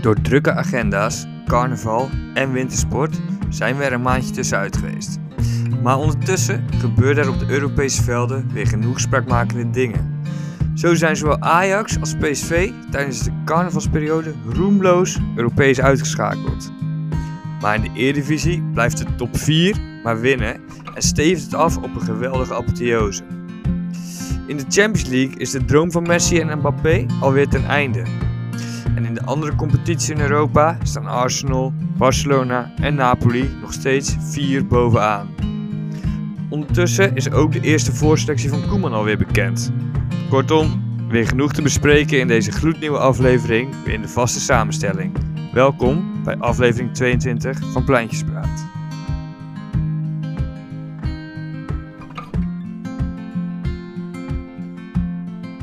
Door drukke agenda's, carnaval en wintersport zijn we er een maandje tussenuit geweest. Maar ondertussen gebeuren er op de Europese velden weer genoeg spraakmakende dingen. Zo zijn zowel Ajax als PSV tijdens de carnavalsperiode roemloos Europees uitgeschakeld. Maar in de Eredivisie blijft de top 4 maar winnen en stevend het af op een geweldige apotheose. In de Champions League is de droom van Messi en Mbappé alweer ten einde. Andere competities in Europa staan Arsenal, Barcelona en Napoli nog steeds vier bovenaan. Ondertussen is ook de eerste voorselectie van Koeman alweer bekend. Kortom, weer genoeg te bespreken in deze gloednieuwe aflevering in de vaste samenstelling. Welkom bij aflevering 22 van Pleintjespraat.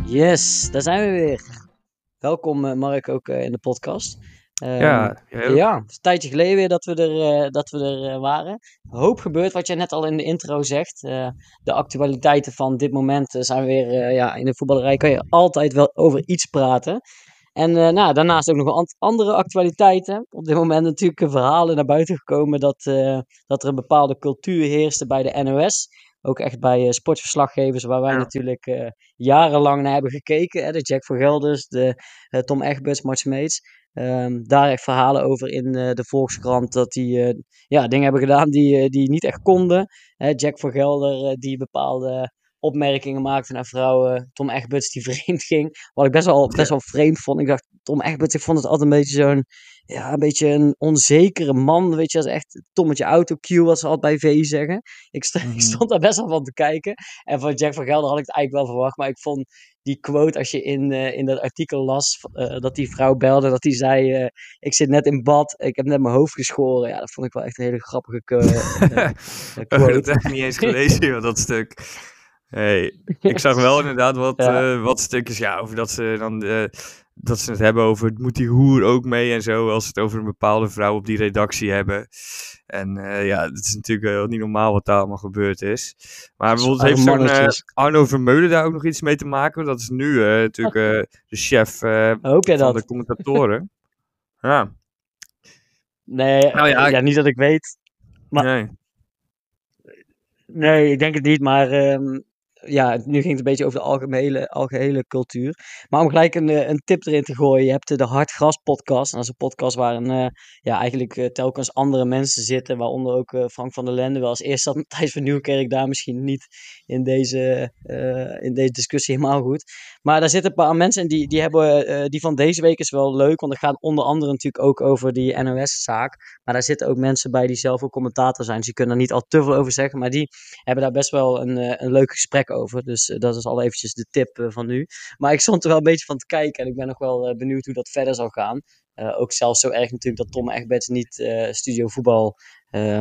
Yes, daar zijn we weer. Welkom uh, Mark ook uh, in de podcast. Um, ja, ja, een tijdje geleden weer dat we er, uh, dat we er waren. Hoop gebeurt, wat jij net al in de intro zegt. de actualiteiten van dit moment zijn weer, ja, in de voetballerij kan je altijd wel over iets praten. En nou, daarnaast ook nog andere actualiteiten. Op dit moment natuurlijk verhalen naar buiten gekomen dat, dat er een bepaalde cultuur heerste bij de NOS ook echt bij uh, sportverslaggevers, waar wij natuurlijk uh, jarenlang naar hebben gekeken. Hè, de Jack van Gelders, de uh, Tom Egberts, Mart Smeets. Um, daar echt verhalen over in de Volkskrant, dat die ja, dingen hebben gedaan die, die niet echt konden. Hè, Jack van Gelder, die bepaalde opmerkingen maakte naar vrouwen. Tom Egberts die vreemd ging. Wat ik best wel, best wel vreemd vond. Ik dacht, Tom Egberts, ik vond het altijd een beetje zo'n ja, een beetje een onzekere man. Weet je, als echt Tommetje autocue, wat ze altijd bij VI zeggen. Ik, st ik, mhm. stond daar best wel van te kijken. En van Jack van Gelder had ik het eigenlijk wel verwacht. Maar ik vond die quote, als je in, uh, in dat artikel las, uh, dat die vrouw belde, dat die zei: uh, Ik zit net in bad, ik heb net mijn hoofd geschoren. Ja, dat vond ik wel echt een hele grappige quote. dat heb ik niet eens gelezen, dat stuk. Hey, ik zag wel inderdaad wat, ja. wat stukjes ja, over dat ze dan dat ze het hebben over, moet die hoer ook mee en zo, als ze het over een bepaalde vrouw op die redactie hebben. En uh, ja, het is natuurlijk uh, niet normaal wat daar allemaal gebeurd is. Maar bijvoorbeeld heeft zo'n uh, Arno Vermeulen daar ook nog iets mee te maken. Dat is nu natuurlijk de chef van dat? de commentatoren. ja. Nee, nou, ja, ja, niet dat ik weet. Maar... Nee. Nee, ik denk het niet, maar um, ja, nu ging het een beetje over de algehele, algehele cultuur. Maar om gelijk een, eh, een tip erin te gooien, je hebt de Hartgras podcast. Dat is een podcast waar een, uh, ja, eigenlijk telkens andere mensen zitten, waaronder ook Frank van der Lende. Wel als eerst zat Thijs van Nieuwkerk daar misschien niet in deze, in deze discussie helemaal goed. Maar daar zitten een paar mensen en die, die, hebben, die van deze week is wel leuk, want het gaat onder andere natuurlijk ook over die NOS-zaak. Maar daar zitten ook mensen bij die zelf ook commentator zijn, dus kunnen er niet al te veel over zeggen. Maar die hebben daar best wel een, een leuk gesprek over. Dus uh, dat is al eventjes de tip uh, van nu. Maar ik stond er wel een beetje van te kijken en ik ben nog wel uh, benieuwd hoe dat verder zal gaan. Ook zelfs zo erg natuurlijk dat Tom Egberts niet studio voetbal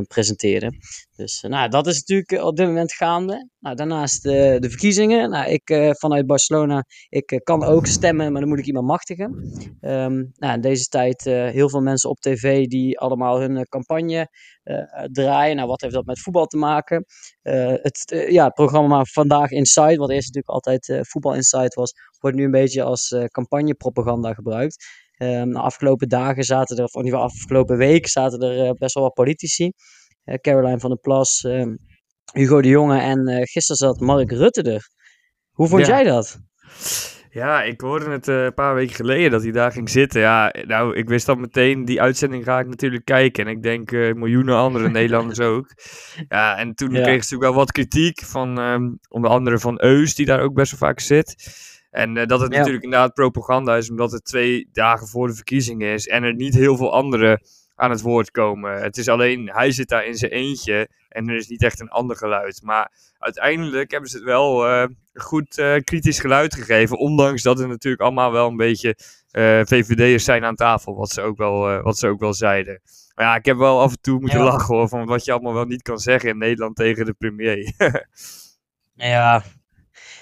presenteerde. Dus nou, dat is natuurlijk op dit moment gaande. Nou, daarnaast de verkiezingen. Nou, ik vanuit Barcelona, ik kan ook stemmen, maar dan moet ik iemand machtigen. Um, nou, in deze tijd heel veel mensen op tv die allemaal hun campagne draaien. Nou, wat heeft dat met voetbal te maken? het ja, programma Vandaag Inside, wat eerst natuurlijk altijd Voetbal Inside was, wordt nu een beetje als campagnepropaganda gebruikt. Um, de afgelopen dagen zaten er, of in ieder geval afgelopen week, zaten er uh, best wel wat politici. Uh, Caroline van der Plas, uh, Hugo de Jonge en uh, gisteren zat Mark Rutte er. Hoe vond ja. jij dat? Ja, ik hoorde het een paar weken geleden dat hij daar ging zitten. Ja, nou, ik wist al meteen, die uitzending ga ik natuurlijk kijken. En ik denk miljoenen andere Nederlanders ook. Ja, en toen ja. kreeg ze natuurlijk wel wat kritiek van um, onder andere van Eus, die daar ook best wel vaak zit. En uh, dat het ja. natuurlijk inderdaad propaganda is, omdat het twee dagen voor de verkiezingen is en er niet heel veel anderen aan het woord komen. Het is alleen, hij zit daar in zijn eentje en er is niet echt een ander geluid. Maar uiteindelijk hebben ze het wel uh, goed uh, kritisch geluid gegeven, ondanks dat er natuurlijk allemaal wel een beetje VVD'ers zijn aan tafel, wat ze ook wel, wat ze ook wel zeiden. Maar ja, ik heb wel af en toe moeten ja. lachen hoor, van wat je allemaal wel niet kan zeggen in Nederland tegen de premier. ja.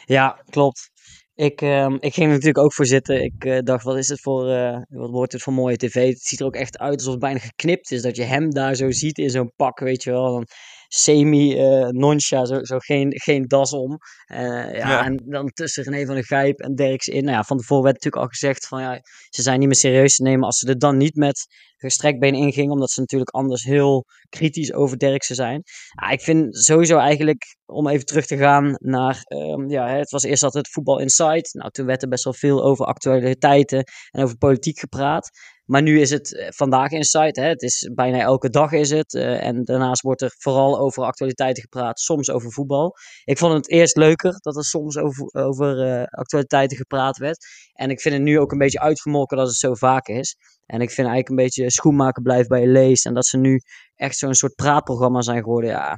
ja, klopt. Ik, uh, ik ging er natuurlijk ook voor zitten. Ik uh, dacht, wat is het voor, uh, wat wordt het voor mooie tv? Het ziet er ook echt uit alsof het bijna geknipt is. Dat je hem daar zo ziet in zo'n pak, weet je wel. Dan semi-noncha, zo, zo geen, geen das om. ja, En dan tussen René van de Gijp en Derks in. Nou ja, van tevoren werd natuurlijk al gezegd van ja, ze zijn niet meer serieus te nemen als ze er dan niet met gestrekt been ingingen, omdat ze natuurlijk anders heel kritisch over Derksen zijn. Ja, ik vind sowieso eigenlijk, om even terug te gaan naar, um, ja, het was eerst altijd voetbal inside. Nou, toen werd er best wel veel over actualiteiten en over politiek gepraat. Maar nu is het eh, vandaag Insight. Hè? Het is bijna elke dag is het. Uh, en daarnaast wordt er vooral over actualiteiten gepraat, soms over voetbal. Ik vond het eerst leuker dat er soms over, over uh, actualiteiten gepraat werd. En ik vind het nu ook een beetje uitgemolken dat het zo vaak is. En ik vind eigenlijk een beetje schoenmaken blijft bij je lees. En dat ze nu echt zo'n soort praatprogramma zijn geworden. Ja,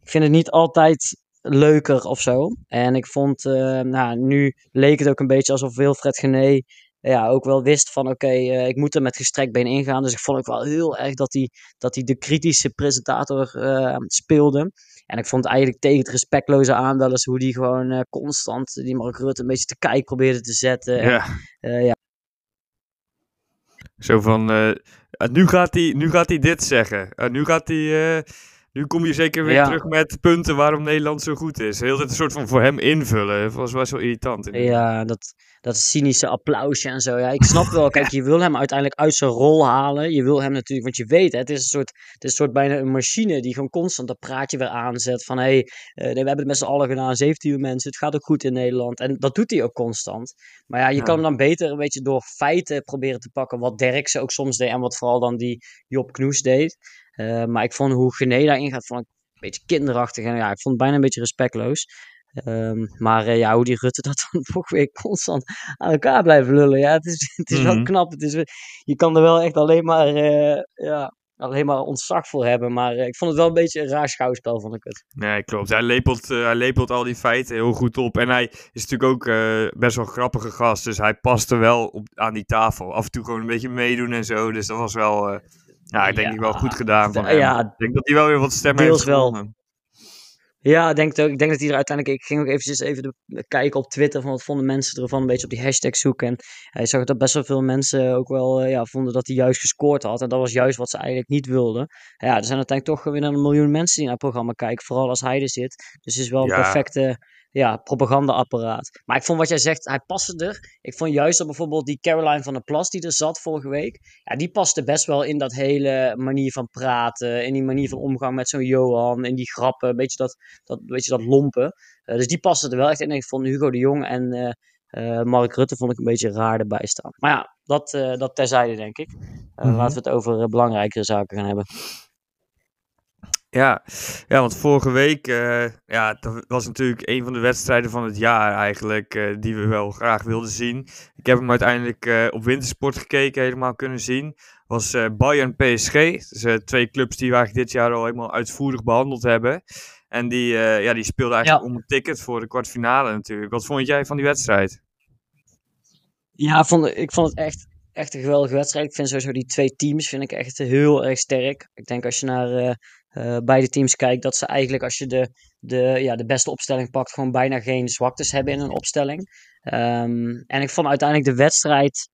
ik vind het niet altijd leuker of zo. En ik vond, nou, nu leek het ook een beetje alsof Wilfred Gené ja, ook wel wist van oké, eh, ik moet er met gestrekt been ingaan. Dus ik vond ook wel heel erg dat hij, dat hij de kritische presentator uh, speelde. En ik vond eigenlijk tegen het respectloze aan wel eens hoe die gewoon uh, constant die Mark Rutte een beetje te kijk probeerde te zetten. Ja. En, ja. Zo van, nu, gaat hij, nu gaat hij dit zeggen. nu gaat hij... Nu kom je zeker weer terug met punten waarom Nederland zo goed is. Heel een soort van voor hem invullen. Dat was wel zo irritant. Ja, dat, dat cynische applausje en zo. Ja, ik snap wel. Kijk, je wil hem uiteindelijk uit zijn rol halen. Je wil hem natuurlijk, want je weet, hè, het, is een soort, het is een soort bijna een machine die gewoon constant dat praatje weer aanzet. Van hé, hey, uh, nee, we hebben het met z'n allen gedaan, 17 mensen, het gaat ook goed in Nederland. En dat doet hij ook constant. Maar ja, je kan hem dan beter een beetje door feiten proberen te pakken. Wat Derksen ook soms deed en wat vooral dan die Job Knoes deed. Uh, maar ik vond hoe Gené daarin gaat, vond ik een beetje kinderachtig. En ja, ik vond het bijna een beetje respectloos. Um, maar uh, ja, hoe die Rutte dat dan toch weer constant aan elkaar blijven lullen. Ja, het is, het is wel mhm. knap. Het is, je kan er wel echt alleen maar, uh, ja, alleen maar ontzag voor hebben. Maar ik vond het wel een beetje een raar schouwspel, vond ik het. Nee, klopt. Hij lepelt, hij lepelt al die feiten heel goed op. En hij is natuurlijk ook best wel een grappige gast. Dus hij paste wel op, aan die tafel. Af en toe gewoon een beetje meedoen en zo. Dus dat was wel ja, ik denk ja, wel goed gedaan van hem. Ja, ik denk dat hij wel weer wat stemmen heeft wel. Ja, ik denk, ook, ik denk dat hij er uiteindelijk... Ik ging ook eventjes even de, kijken op Twitter van wat vonden mensen ervan. Een beetje op die hashtag zoeken. En hij zag dat best wel veel mensen ook wel eh, ja, vonden dat hij juist gescoord had. En dat was juist wat ze eigenlijk niet wilden. Ja, er zijn uiteindelijk toch weer een miljoen mensen die naar het programma kijken. Vooral als hij er zit. Dus het is wel een perfecte ja, propagandaapparaat. Maar ik vond wat jij zegt, hij paste er. Ik vond juist dat bijvoorbeeld die Caroline van der Plas die er zat vorige week. Ja, die paste best wel in dat hele manier van praten. In die manier van omgang met zo'n Johan. In die grappen. Een beetje dat, dat, beetje dat lompen. Uh, dus die paste er wel echt in. Ik vond Hugo de Jong en uh, uh, Mark Rutte vond ik een beetje raar erbij staan. Maar ja, dat, dat terzijde denk ik. Mm Laten we het over belangrijkere zaken gaan hebben. Ja, ja want vorige week, uh, ja, dat was natuurlijk een van de wedstrijden van het jaar eigenlijk, uh, die we wel graag wilden zien. Ik heb hem uiteindelijk uh, op wintersport gekeken, helemaal kunnen zien. Was Bayern PSG, dus twee clubs die we eigenlijk dit jaar al helemaal uitvoerig behandeld hebben. En die, ja, die speelden eigenlijk om een ticket voor de kwartfinale natuurlijk. Wat vond jij van die wedstrijd? Ja, vond, ik vond het echt, echt een geweldige wedstrijd. Ik vind sowieso die twee teams vind ik echt heel erg sterk. Ik denk als je naar uh, beide teams kijkt, dat ze eigenlijk als je de, de, ja, de beste opstelling pakt, gewoon bijna geen zwaktes hebben in een opstelling. Um, en ik vond uiteindelijk de wedstrijd,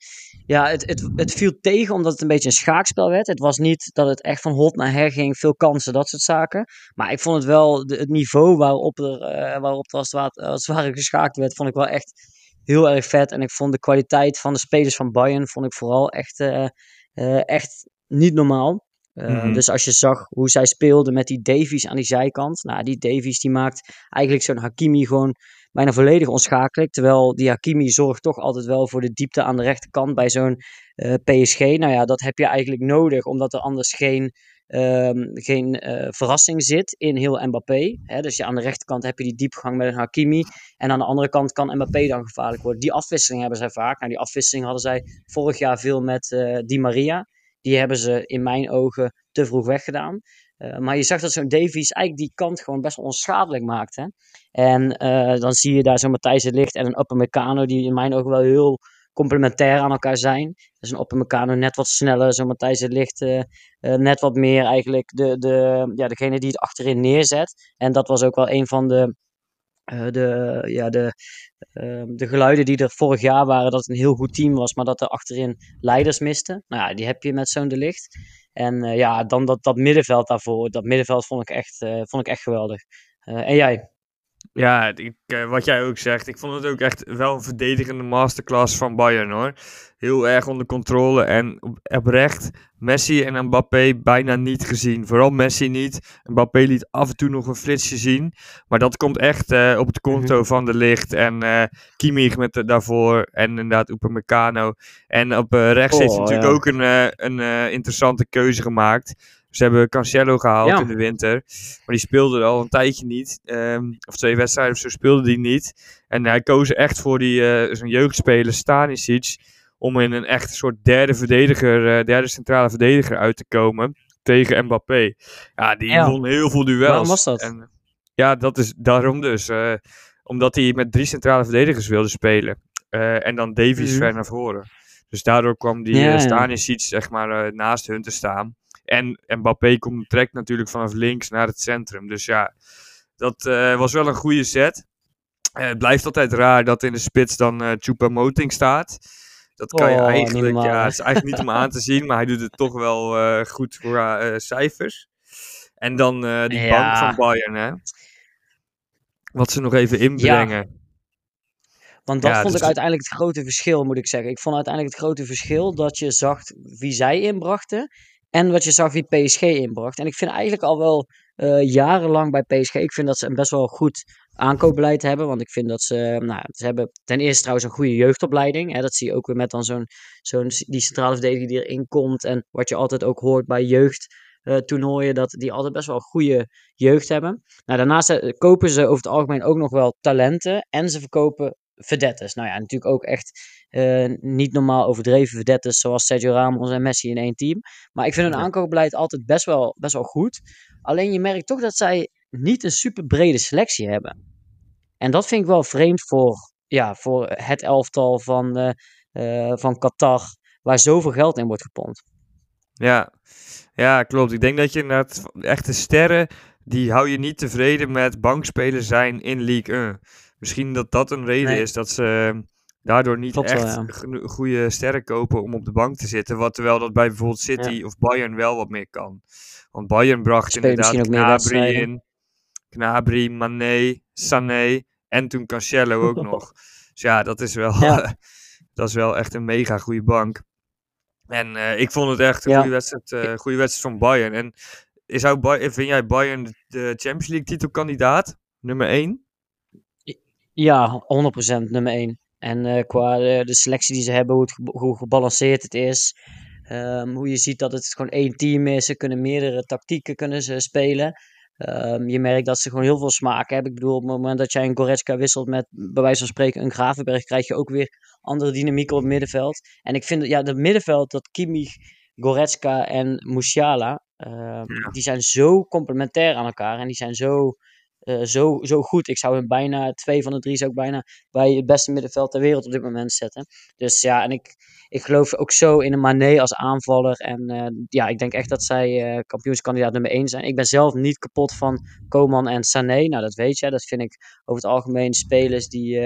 ja, het, het, het viel tegen omdat het een beetje een schaakspel werd. Het was niet dat het echt van hot naar her ging, veel kansen, dat soort zaken. Maar ik vond het wel, de, het niveau waarop er, uh, waarop het, ware, als het geschaakt werd, vond ik wel echt heel erg vet. En ik vond de kwaliteit van de spelers van Bayern, vond ik vooral echt, uh, echt niet normaal. Uh, mm -hmm. Dus als je zag hoe zij speelden met die Davies aan die zijkant. Nou, die Davies die maakt eigenlijk zo'n Hakimi gewoon bijna volledig onschakelijk. Terwijl die Hakimi zorgt toch altijd wel voor de diepte aan de rechterkant bij zo'n PSG. Nou ja, dat heb je eigenlijk nodig, omdat er anders geen, um, geen uh, verrassing zit in heel Mbappé. Hè? Dus aan de rechterkant heb je die diepgang met een Hakimi. En aan de andere kant kan Mbappé dan gevaarlijk worden. Die afwisseling hebben zij vaak. Nou, die afwisseling hadden zij vorig jaar veel met uh, Di Maria die hebben ze in mijn ogen te vroeg weggedaan. Uh, maar je zag dat zo'n Davies eigenlijk die kant gewoon best wel onschadelijk maakte. En dan zie je daar zo'n Matthijs het Licht en een Upamecano die in mijn ogen wel heel complementair aan elkaar zijn. Dus een Upamecano net wat sneller, zo'n Matthijs het Licht uh, net wat meer eigenlijk de, de, ja, degene die het achterin neerzet. En dat was ook wel een van de uh, de, ja, de, uh, de geluiden die er vorig jaar waren, dat het een heel goed team was, maar dat er achterin leiders misten. Nou ja, die heb je met zo'n de licht. En ja, dan dat, dat middenveld daarvoor. Dat middenveld vond ik echt, vond ik echt geweldig. en jij? Ja, ik, eh, wat jij ook zegt, ik vond het ook echt wel een verdedigende masterclass van Bayern hoor. Heel erg onder controle en oprecht Messi en Mbappé bijna niet gezien. Vooral Messi niet. Mbappé liet af en toe nog een flitsje zien. Maar dat komt echt uh, op het konto mhm. van de licht. En uh, Kimmich met de, daarvoor. En inderdaad Upamecano. En op uh, rechts heeft hij oh, natuurlijk ook een, een interessante keuze gemaakt. Ze hebben Cancelo gehaald in de winter. Maar die speelde al een tijdje niet. Ehm, of twee wedstrijden of zo speelde die niet. En hij koos echt voor die, uh, zijn jeugdspeler Stanisic. Om in een echt soort derde verdediger, uh, derde centrale verdediger uit te komen. Tegen Mbappé. Ja, die won heel veel duels. Waarom was dat? En, ja, dat is daarom dus. Uh, omdat hij met drie centrale verdedigers wilde spelen. en dan Davies mm ver naar voren. Dus daardoor kwam die ja, Stanisic zeg maar naast hun te staan. En Mbappé komt trekt natuurlijk vanaf links naar het centrum. Dus ja, dat uh, was wel een goede set. Uh, het blijft altijd raar dat in de spits dan uh, Chupa Moting staat. Dat kan je oh, eigenlijk, ja, het is eigenlijk niet om aan te zien, maar hij doet het toch wel goed voor cijfers. En dan die ja. bank van Bayern, hè. Wat ze nog even inbrengen. Ja. Want dat vond dus ik uiteindelijk het grote verschil, moet ik zeggen. Ik vond uiteindelijk het grote verschil dat je zag wie zij inbrachten en wat je zag wie PSG inbracht. En ik vind eigenlijk al wel uh, jarenlang bij PSG. Ik vind dat ze een best wel goed aankoopbeleid hebben. Want ik vind dat ze. Nou, ze hebben ten eerste trouwens een goede jeugdopleiding. Hè, dat zie je ook weer met dan zo'n. zo'n die centrale verdediger die erin komt. En wat je altijd ook hoort bij jeugdtoernooien. Uh, dat die altijd best wel goede jeugd hebben. Nou, daarnaast eh, kopen ze over het algemeen ook nog wel talenten. En ze verkopen verdettes. Nou ja, natuurlijk ook echt uh, niet normaal overdreven verdettes zoals Sergio Ramos en Messi in één team. Maar ik vind hun aankoopbeleid altijd best wel, best wel goed. Alleen je merkt toch dat zij niet een super brede selectie hebben. En dat vind ik wel vreemd voor, ja, voor het elftal van, uh, uh, van Qatar, waar zoveel geld in wordt gepompt. Ja. ja, klopt. Ik denk dat je inderdaad echte sterren, die hou je niet tevreden met bankspelers zijn in League 1. Misschien dat dat een reden is dat ze daardoor niet echt goede sterren kopen om op de bank te zitten. Wat terwijl dat bij bijvoorbeeld City of Bayern wel wat meer kan. Want Bayern bracht inderdaad Gnabry in. Gnabry, Mané, Sané en toen Cancelo ook nog. Dus ja, dat is wel, dat is wel echt een mega goede bank. En uh, ik vond het echt een goede, wedstrijd, uh, goede wedstrijd van Bayern. En is ook, vind jij Bayern de Champions League titelkandidaat? Nummer 1? Ja, 100% nummer 1. En uh, qua de, de, selectie die ze hebben, hoe, het, hoe gebalanceerd het is. Um, hoe je ziet dat het gewoon één team is. Ze kunnen meerdere tactieken kunnen ze spelen. Um, je merkt dat ze gewoon heel veel smaak hebben. Ik bedoel, op het moment dat jij een Goretzka wisselt met, bij wijze van spreken, een Gravenberg, krijg je ook weer andere dynamiek op het middenveld. En ik vind, ja, het middenveld, dat Kimmich, Goretzka en Musiala, uh, die zijn zo complementair aan elkaar. En die zijn zo uh, zo, zo goed. Ik zou hem bijna, twee van de drie zou ik bijna bij het beste middenveld ter wereld op dit moment zetten. Dus ja, en ik, ik geloof ook zo in een Mané als aanvaller. En uh, ja, ik denk echt dat zij uh, kampioenskandidaat nummer 1 zijn. Ik ben zelf niet kapot van Koman en Sané. Nou, dat weet je. Dat vind ik over het algemeen spelers die,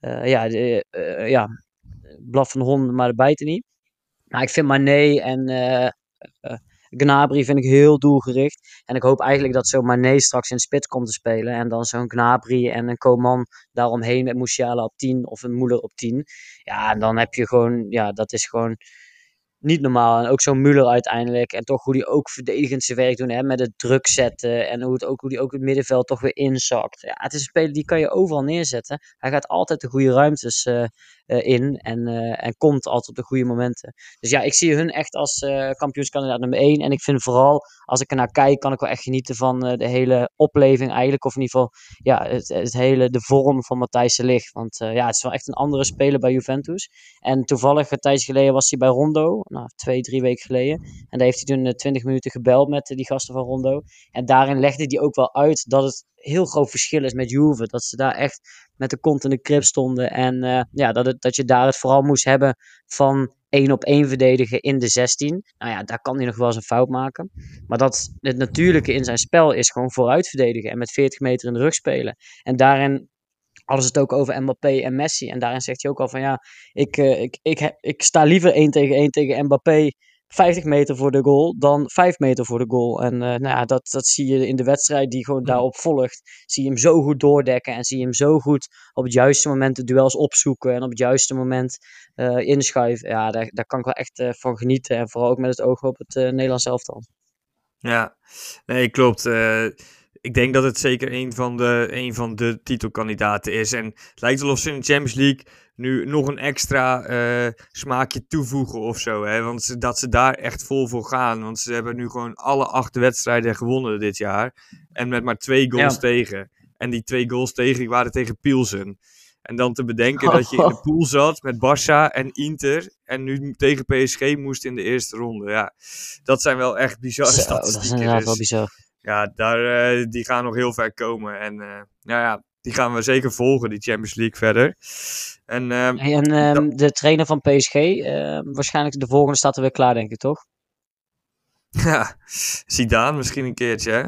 ja, ja, blaf van de honden, maar de bijten niet. Maar ik vind Mané en Gnabry vind ik heel doelgericht. En ik hoop eigenlijk dat zo'n Mané straks in spits komt te spelen. En dan zo'n Gnabry en een Coman daaromheen met Musiala op 10 of een Moeder op 10. Ja, en dan heb je gewoon, ja, dat is gewoon niet normaal. En ook zo'n Muller uiteindelijk. En toch hoe die ook verdedigend zijn werk doen. Hè, met het druk zetten. En hoe, het ook, hoe die ook het middenveld toch weer inzakt. Ja, het is een speler die kan je overal neerzetten. Hij gaat altijd de goede ruimtes uh, in. En, uh, en komt altijd op de goede momenten. Dus ja, ik zie hun echt als kampioenskandidaat nummer 1. En ik vind vooral, als ik er naar kijk, kan ik wel echt genieten van de hele opleving eigenlijk. Of in ieder geval, ja, het, het hele, de vorm van Matthijs de Ligt. Want ja, het is wel echt een andere speler bij Juventus. En toevallig, een tijdje geleden was hij bij Rondo nou, twee, drie weken geleden. En daar heeft hij toen 20 eh, minuten gebeld met eh, die gasten van Rondo. En daarin legde hij ook wel uit dat het heel groot verschil is met Juve. Dat ze daar echt met de kont in de krip stonden. En uh, ja, dat, het, dat je daar het vooral moest hebben van één op één verdedigen in de 16. Nou ja, daar kan hij nog wel eens een fout maken. Maar dat het natuurlijke in zijn spel is gewoon vooruit verdedigen. En met 40 meter in de rug spelen. En daarin hadden ze het ook over Mbappé en Messi. En daarin zegt hij ook al van ja, ik, uh, ik, ik, ik sta liever 1 tegen 1 tegen Mbappé 50 meter voor de goal dan 5 meter voor de goal. En uh, nou ja, dat, dat zie je in de wedstrijd die gewoon daarop volgt. Zie je hem zo goed doordekken en zie je hem zo goed op het juiste moment de duels opzoeken en op het juiste moment uh, inschuiven. Ja, daar, daar kan ik wel echt uh, van genieten. En vooral ook met het oog op het Nederlands elftal. Ja, nee, klopt ik denk dat het zeker een van, de, een van de titelkandidaten is. En het lijkt wel of ze in de Champions League nu nog een extra uh, smaakje toevoegen of zo. Hè? Want ze, dat ze daar echt vol voor gaan. Want ze hebben nu gewoon alle acht wedstrijden gewonnen dit jaar. En met maar twee goals tegen. En die twee goals tegen waren tegen Pielsen. En dan te bedenken dat je in de pool zat met Barça en Inter. En nu tegen PSG moest in de eerste ronde. Ja, dat zijn wel echt bizarre Zo, statistieken. Dat is inderdaad wel dus bizar ja, daar, uh, die gaan nog heel ver komen. En uh, nou ja, die gaan we zeker volgen, die Champions League verder. En, hey, en um, de trainer van PSG, ehm, waarschijnlijk de volgende staat er weer klaar, denk ik, toch? Ja, Zidane misschien een keertje, hè?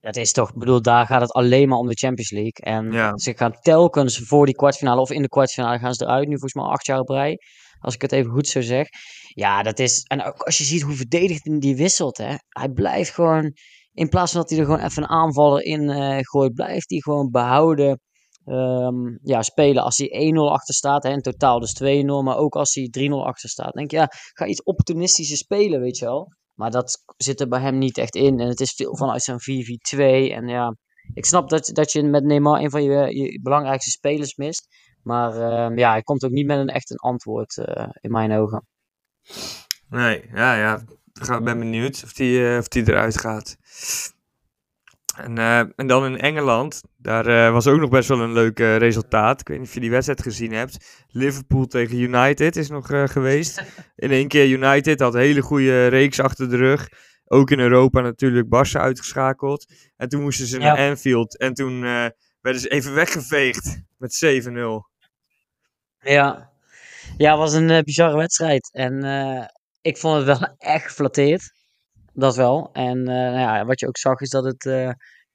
Dat is toch, ik bedoel, daar gaat het alleen maar om de Champions League. En ze gaan telkens voor die kwartfinale of in de kwartfinale gaan ze eruit. Nu volgens mij acht jaar op rij, als ik het even goed zo zeg. Ja, dat is. En ook als je ziet hoe verdedigend die wisselt, hè. Hij blijft gewoon. In plaats van dat hij er gewoon even een aanvaller in uh, gooit, blijft hij gewoon behouden. Um, ja, spelen als hij 1-0 achter staat. Hè, in totaal dus 2-0. Maar ook als hij 3-0 achter staat. denk je, ja, ga iets opportunistischer spelen, weet je wel. Maar dat zit er bij hem niet echt in. En het is veel vanuit zijn 4-4-2. En ja, ik snap dat, dat je met Neymar een van je, je belangrijkste spelers mist. Maar uh, ja, hij komt ook niet met een echt een antwoord uh, in mijn ogen. Nee, ja, ja. Ik ben benieuwd of die, uh, of die eruit gaat. En, uh, en dan in Engeland, daar uh, was ook nog best wel een leuk resultaat. Ik weet niet of je die wedstrijd gezien hebt. Liverpool tegen United is nog geweest. In één keer United had een hele goede reeks achter de rug. Ook in Europa natuurlijk Barça uitgeschakeld. En toen moesten ze naar Anfield. En toen werden ze even weggeveegd met 7-0. Ja, ja, het was een uh, bizarre wedstrijd. En uh, ik vond het wel echt geflatteerd. Dat wel. En uh, nou ja, wat je ook zag is dat het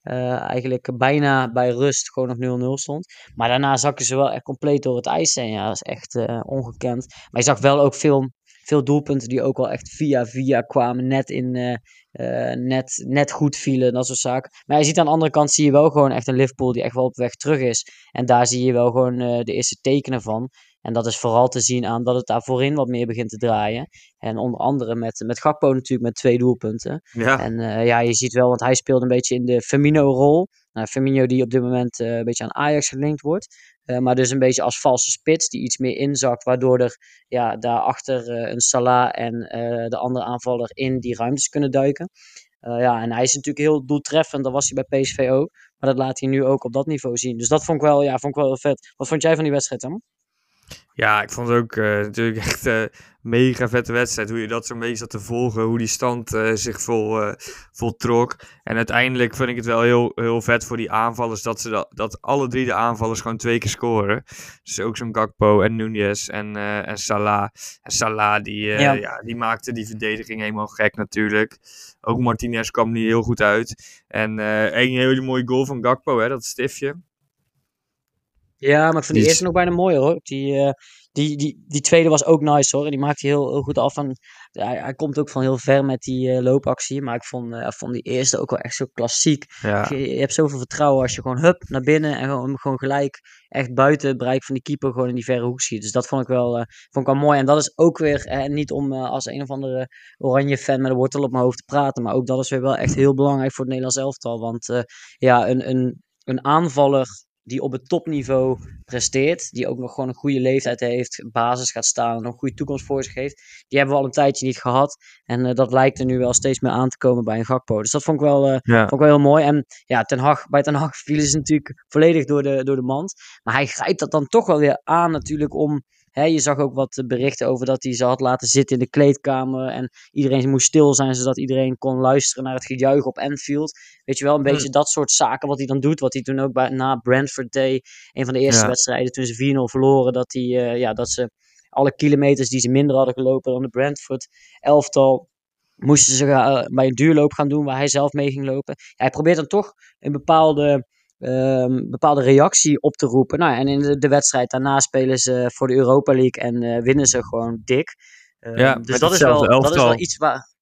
eigenlijk bijna bij rust gewoon nog 0-0 stond. Maar daarna zakken ze wel echt compleet door het ijs heen. Ja, dat is echt ongekend. Maar je zag wel ook veel, veel doelpunten die ook wel echt via via kwamen. Net, in, net, net goed vielen, dat soort zaken. Maar je ziet aan de andere kant zie je wel gewoon echt een Liverpool die echt wel op weg terug is. En daar zie je wel gewoon de eerste tekenen van. En dat is vooral te zien aan dat het daar voorin wat meer begint te draaien. En onder andere met, met Gakpo natuurlijk met twee doelpunten. Ja. En uh, ja, je ziet wel, want hij speelt een beetje in de Firmino-rol. Nou, Firmino die op dit moment uh, een beetje aan Ajax gelinkt wordt. Uh, maar dus een beetje als valse spits die iets meer inzakt. Waardoor er ja, daarachter een Salah en de andere aanvaller in die ruimtes kunnen duiken. ja, en hij is natuurlijk heel doeltreffend. Dat was hij bij PSV ook. Maar dat laat hij nu ook op dat niveau zien. Dus dat vond ik wel, ja, vond ik wel heel vet. Wat vond jij van die wedstrijd dan? Ja, ik vond het ook uh, natuurlijk echt een uh, mega vette wedstrijd. Hoe je dat zo'n beetje zat te volgen. Hoe die stand uh, zich vol, voltrok. En uiteindelijk vind ik het wel heel, heel vet voor die aanvallers. Dat, ze dat, dat alle drie de aanvallers gewoon twee keer scoren. Dus ook zo'n Gakpo en Nunez en, en Salah. En Salah die, ja. ja. die maakte die verdediging helemaal gek natuurlijk. Ook Martinez kwam niet heel goed uit. En een hele mooie goal van Gakpo, hè, dat stiftje. Ja, maar ik vond die, eerste nog bijna mooier hoor. Die, uh, die, die, die tweede was ook nice hoor. En die maakte heel, heel goed af. Ja, hij komt ook van heel ver met die uh, loopactie. Maar ik vond, uh, vond die eerste ook wel echt zo klassiek. Ja. Je, je, hebt zoveel vertrouwen als je gewoon hup naar binnen. En gewoon, gewoon gelijk echt buiten het bereik van die keeper gewoon in die verre hoek schiet. Dus dat vond ik wel, vond ik wel mooi. En dat is ook weer niet om als een of andere oranje fan met een wortel op mijn hoofd te praten. Maar ook dat is weer wel echt heel belangrijk voor het Nederlands elftal. Want ja, een, een, een aanvaller die op het topniveau presteert, die ook nog gewoon een goede leeftijd heeft, basis gaat staan en nog een goede toekomst voor zich heeft, die hebben we al een tijdje niet gehad. En uh, dat lijkt er nu wel steeds meer aan te komen bij een Gakpo. Dus dat vond ik wel, uh, ja. vond ik wel heel mooi. En ja, ten Hag, bij Ten Hag vielen ze natuurlijk volledig door de, door de mand. Maar hij grijpt dat dan toch wel weer aan natuurlijk om je zag ook wat berichten over dat hij ze had laten zitten in de kleedkamer. En iedereen moest stil zijn, zodat iedereen kon luisteren naar het gejuich op Anfield. Weet je wel, een hmm. beetje dat soort zaken wat hij dan doet. Wat hij toen ook bij, na Brentford Day, een van de eerste wedstrijden, toen ze 4-0 verloren, dat, hij, uh, ja, dat ze alle kilometers die ze minder hadden gelopen dan de Brentford elftal, moesten ze uh, bij een duurloop gaan doen waar hij zelf mee ging lopen. Hij probeert dan toch een bepaalde um, bepaalde reactie op te roepen. Nou, en in de, de, wedstrijd daarna spelen ze voor de Europa League en uh, winnen ze gewoon dik. Uh, ja, dus dat is, wel, dat is wel iets waar.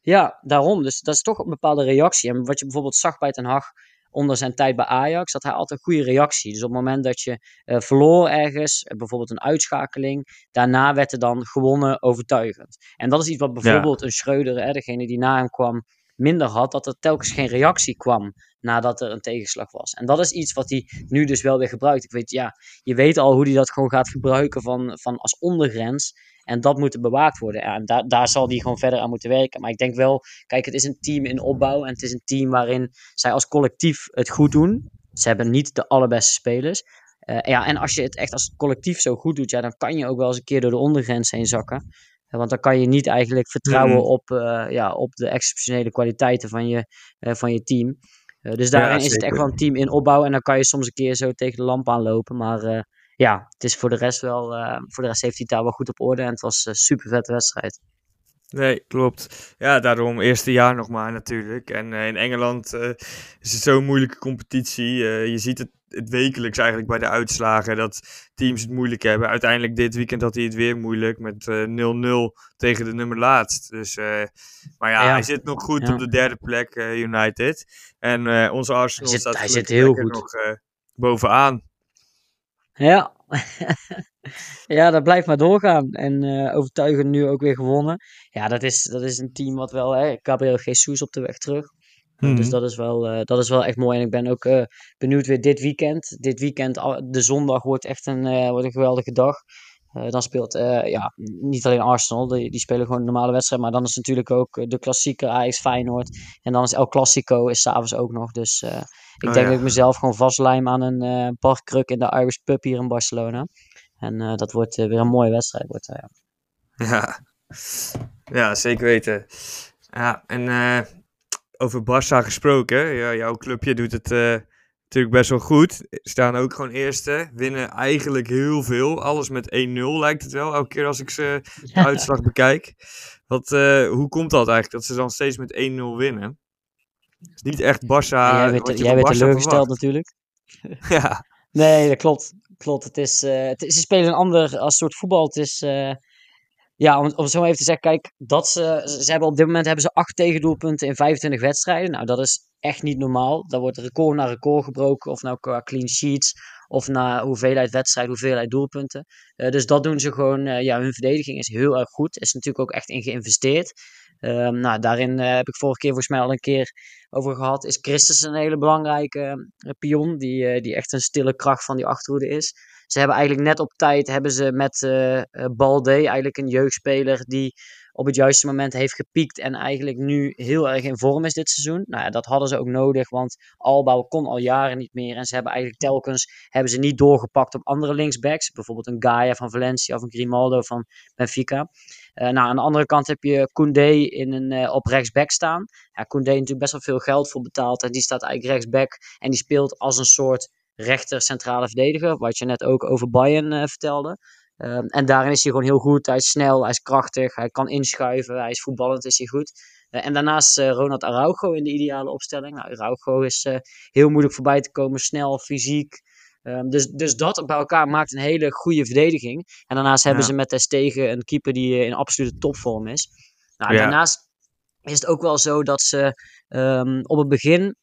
Ja, daarom. Dus dat is toch een bepaalde reactie. En wat je bijvoorbeeld zag bij Ten Hag onder zijn tijd bij Ajax, dat hij altijd een goede reactie. Dus op het moment dat je uh, verloor ergens, eh, bijvoorbeeld een uitschakeling, daarna werd er dan gewonnen overtuigend. En dat is iets wat bijvoorbeeld een Schreuder, hè, degene die na hem kwam, minder had, dat er telkens geen reactie kwam nadat er een tegenslag was. En dat is iets wat hij nu dus wel weer gebruikt. Ik weet, ja, je weet al hoe hij dat gewoon gaat gebruiken van, van als ondergrens. En dat moet bewaakt worden. en daar, daar zal hij gewoon verder aan moeten werken. Maar ik denk wel, kijk, het is een team in opbouw. En het is een team waarin zij als collectief het goed doen. Ze hebben niet de allerbeste spelers. Uh, ja, en als je het echt als collectief zo goed doet, ja, dan kan je ook wel eens een keer door de ondergrens heen zakken. Want dan kan je niet eigenlijk vertrouwen op, uh, ja, op de exceptionele kwaliteiten van je, uh, van je team. dus daarin is het echt wel een team in opbouw. En dan kan je soms een keer zo tegen de lamp aanlopen. Maar ja, het is voor de rest wel, voor de rest heeft hij daar wel goed op orde en het was een super vette wedstrijd. Nee, klopt. Ja, daarom eerste jaar nog maar natuurlijk. En in Engeland is het zo'n moeilijke competitie. je ziet het, het, wekelijks eigenlijk bij de uitslagen dat teams het moeilijk hebben. Uiteindelijk dit weekend had hij het weer moeilijk met 0-0 tegen de nummer laatst. Dus, maar ja, hij zit nog goed op de derde plek, United. En onze Arsenal hij zit, staat hij zit heel goed. nog bovenaan. Ja. ja, dat blijft maar doorgaan. En uh, overtuigend nu ook weer gewonnen. Ja, dat is, dat is een team wat wel... Hè, Gabriel Jesus op de weg terug. Dus mhm. dat is, wel, uh, dat is wel echt mooi. En ik ben ook uh, benieuwd weer dit weekend. Dit weekend, de zondag, wordt echt een, wordt een geweldige dag. Dan speelt ja, niet alleen Arsenal, die, die spelen gewoon een normale wedstrijd. Maar dan is natuurlijk ook de klassieke Ajax Feyenoord. En dan is El Clasico is s'avonds ook nog. Dus ik oh, denk dat ik mezelf gewoon vastlijm aan een parkruk in de Irish Pub hier in Barcelona. En dat wordt weer een mooie wedstrijd. Wordt, ja. ja. ja, zeker weten. Ja, en over Barça gesproken. Ja, jouw clubje doet het natuurlijk best wel goed. Staan ook gewoon eerste. Winnen eigenlijk heel veel. Alles met 1-0 lijkt het wel. Elke keer als ik ze de uitslag bekijk. Wat, hoe komt dat eigenlijk? Dat ze dan steeds met 1-0 winnen? is niet echt Barça. jij werd teleurgesteld natuurlijk. ja. Nee, dat klopt. Klopt. Het is, uh, het is, ze spelen een ander als soort voetbal. Het is, uh, ja, om, om zo even te zeggen, kijk, dat ze, ze hebben op dit moment hebben ze acht tegendoelpunten in 25 wedstrijden. Nou, dat is echt niet normaal. Daar wordt record na record gebroken, of nou qua clean sheets, of na hoeveelheid wedstrijden, hoeveelheid doelpunten. Uh, dus dat doen ze gewoon, ja, hun verdediging is heel erg goed. Is natuurlijk ook echt in geïnvesteerd. Um, nou, daarin uh, heb ik vorige keer volgens mij al een keer over gehad. Is Christus een hele belangrijke uh, pion, die, uh, die echt een stille kracht van die achterhoede is. Ze hebben eigenlijk net op tijd, hebben ze met Balde, eigenlijk een jeugdspeler die op het juiste moment heeft gepiekt en eigenlijk nu heel erg in vorm is dit seizoen. Nou ja, dat hadden ze ook nodig, want Alba kon al jaren niet meer en ze hebben eigenlijk telkens hebben ze niet doorgepakt op andere linksbacks, bijvoorbeeld een Gaia van Valencia of een Grimaldo van Benfica. Uh, nou, aan de andere kant heb je Koundé in een, uh, op rechtsback staan. Ja, Koundé natuurlijk best wel veel geld voor betaald en die staat eigenlijk rechtsback en die speelt als een soort rechter centrale verdediger, wat je net ook over Bayern uh, vertelde. Um, en daarin is hij gewoon heel goed. Hij is snel, hij is krachtig, hij kan inschuiven, hij is voetballend, is hij goed. Uh, en daarnaast uh, Ronald Araujo in de ideale opstelling. Nou, Araujo is uh, heel moeilijk voorbij te komen, snel, fysiek. Um, dus, dus dat bij elkaar maakt een hele goede verdediging. En daarnaast hebben ze met Testegen een keeper die in absolute topvorm is. Nou, ja. Daarnaast is het ook wel zo dat ze um, op het begin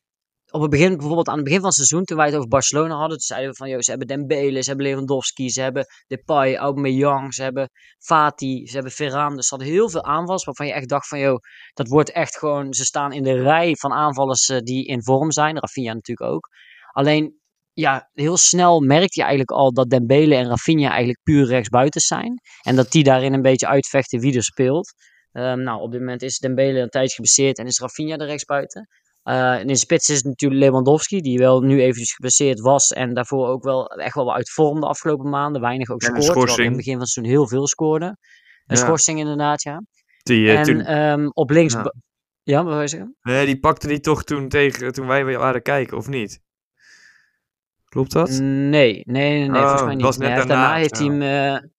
op het begin, bijvoorbeeld aan het begin van het seizoen, toen wij het over Barcelona hadden, toen zeiden we van, joh, ze hebben Dembele, ze hebben Lewandowski, ze hebben Depay, Aubameyang, ze hebben Fati, ze hebben Ferran. Dus ze hadden heel veel aanvallers waarvan je echt dacht van, joh, dat wordt echt gewoon, ze staan in de rij van aanvallers uh, die in vorm zijn. Rafinha natuurlijk ook. Alleen, ja, heel snel merkte je eigenlijk al dat Dembele en Rafinha eigenlijk puur rechtsbuiten zijn. En dat die daarin een beetje uitvechten wie er speelt. Um, nou, op dit moment is Dembele een tijdje geblesseerd en is Rafinha de rechtsbuiten. Uh, in de spits is natuurlijk Lewandowski, die wel nu eventjes geblesseerd was en daarvoor ook wel echt wel uit vorm de afgelopen maanden. Weinig ook scoort, terwijl in het begin van het seizoen heel veel scoorde. Een ja. schorsing inderdaad, ja. Die, uh, en toen... um, op links... Ja, ja wat wil je zeggen? Nee, die pakte die toch toen, tegen, toen wij waren kijken, of niet? Klopt dat? Nee, nee, nee, nee oh, volgens mij niet. Nee, daarna, daarna heeft hij hem... Uh,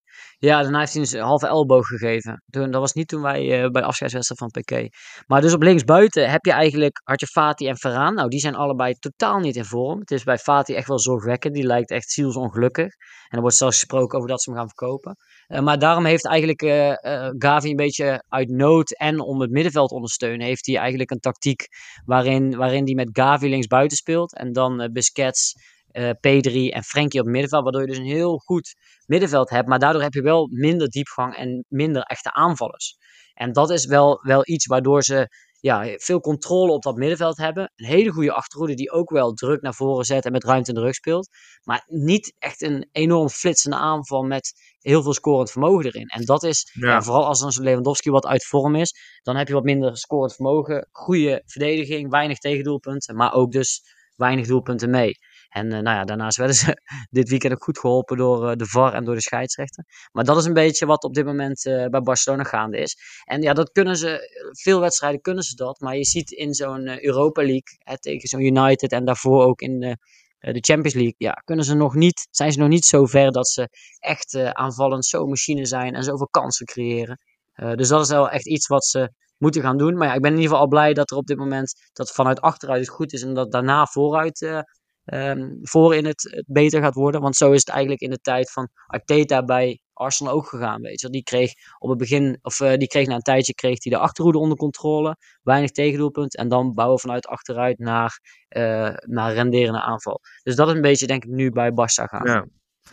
Ja, daarna heeft hij een halve elleboog gegeven. Toen, dat was niet toen wij uh, bij de afscheidswedstrijd van PK. Maar dus op linksbuiten heb je eigenlijk, had je Fati en Ferran. Nou, die zijn allebei totaal niet in vorm. Het is bij Fati echt wel zorgwekkend. Die lijkt echt zielsongelukkig. En er wordt zelfs gesproken over dat ze hem gaan verkopen. Uh, maar daarom heeft eigenlijk uh, Gavi een beetje uit nood en om het middenveld te ondersteunen, heeft hij eigenlijk een tactiek waarin, waarin hij met Gavi linksbuiten speelt. En dan Busquets uh, P3 en Frenkie op middenveld. Waardoor je dus een heel goed middenveld hebt. Maar daardoor heb je wel minder diepgang en minder echte aanvallers. En dat is wel, wel iets waardoor ze ja, veel controle op dat middenveld hebben. Een hele goede achterhoede die ook wel druk naar voren zet en met ruimte in de rug speelt. Maar niet echt een enorm flitsende aanval met heel veel scorend vermogen erin. En dat is, ja. vooral als dan zo'n Lewandowski wat uit vorm is, dan heb je wat minder scorend vermogen. Goede verdediging, weinig tegendoelpunten, maar ook dus weinig doelpunten mee. En uh, nou ja, daarnaast werden ze dit weekend ook goed geholpen door uh, de VAR en door de scheidsrechter. Maar dat is een beetje wat op dit moment uh, bij Barcelona gaande is. En ja, dat kunnen ze, veel wedstrijden kunnen ze dat. Maar je ziet in zo'n Europa League tegen zo'n United en daarvoor ook in de, de Champions League. Ja, kunnen ze nog niet, zijn ze nog niet zo ver dat ze echt aanvallend zo machine zijn en zoveel kansen creëren. dus dat is wel echt iets wat ze moeten gaan doen. Maar ja, ik ben in ieder geval al blij dat er op dit moment dat vanuit achteruit het goed is en dat daarna vooruit um, voor in het, beter gaat worden. Want zo is het eigenlijk in de tijd van Arteta bij Arsenal ook gegaan. Weet je. Die kreeg op het begin, of uh, die kreeg na een tijdje kreeg hij de achterhoede onder controle. Weinig tegendoelpunt. En dan bouwen vanuit achteruit naar, uh, naar renderende aanval. Dus dat is een beetje denk ik nu bij Barça gaan. Ja.